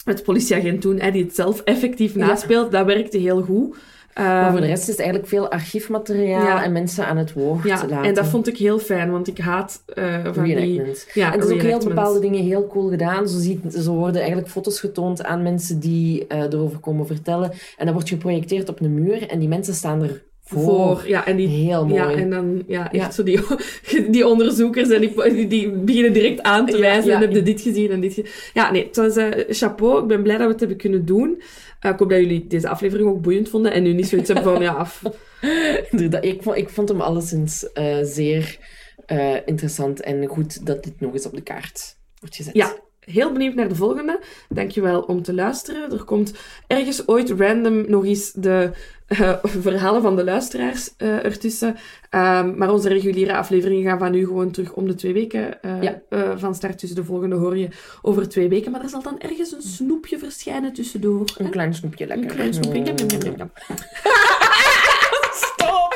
het politieagent doen, hè, die het zelf effectief Ja. naspeelt, dat werkte heel goed. Maar Ehm, voor de rest is het eigenlijk veel archiefmateriaal Ja. en mensen aan het woord ja, laten. en dat vond ik heel fijn, want ik haat eh, van die... Ja, En er is ook heel bepaalde dingen heel cool gedaan. Zo, ziet, zo worden eigenlijk foto's getoond aan mensen die eh, erover komen vertellen. En dat wordt geprojecteerd op een muur en die mensen staan er voor. Voor, ja, en die... Heel mooi. Ja, en dan, ja, echt Ja. zo die, die onderzoekers en die, die, beginnen direct aan te wijzen ja. en heb je dit gezien en dit gezien. Ja, nee, het was eh, chapeau. Ik ben blij dat we het hebben kunnen doen. Eh, ik hoop dat jullie deze aflevering ook boeiend vonden en nu niet zoiets hebben van, ja, f- Inderdaad, ik, vond, ik vond hem alleszins eh, zeer eh, interessant en goed dat dit nog eens op de kaart wordt gezet. Ja, heel benieuwd naar de volgende. Dankjewel om te luisteren. Er komt ergens ooit random nog eens de eh, verhalen van de luisteraars eh, ertussen. Ehm, maar onze reguliere afleveringen gaan van nu gewoon terug om de twee weken eh, Ja. van start. Dus de volgende hoor je over twee weken. Maar er zal dan ergens een snoepje verschijnen tussendoor. Een hè? klein snoepje lekker. Een klein snoepje. Jam, jam, jam, jam, jam. Stop!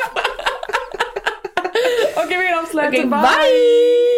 Oké, we gaan afsluiten. Oké, bye!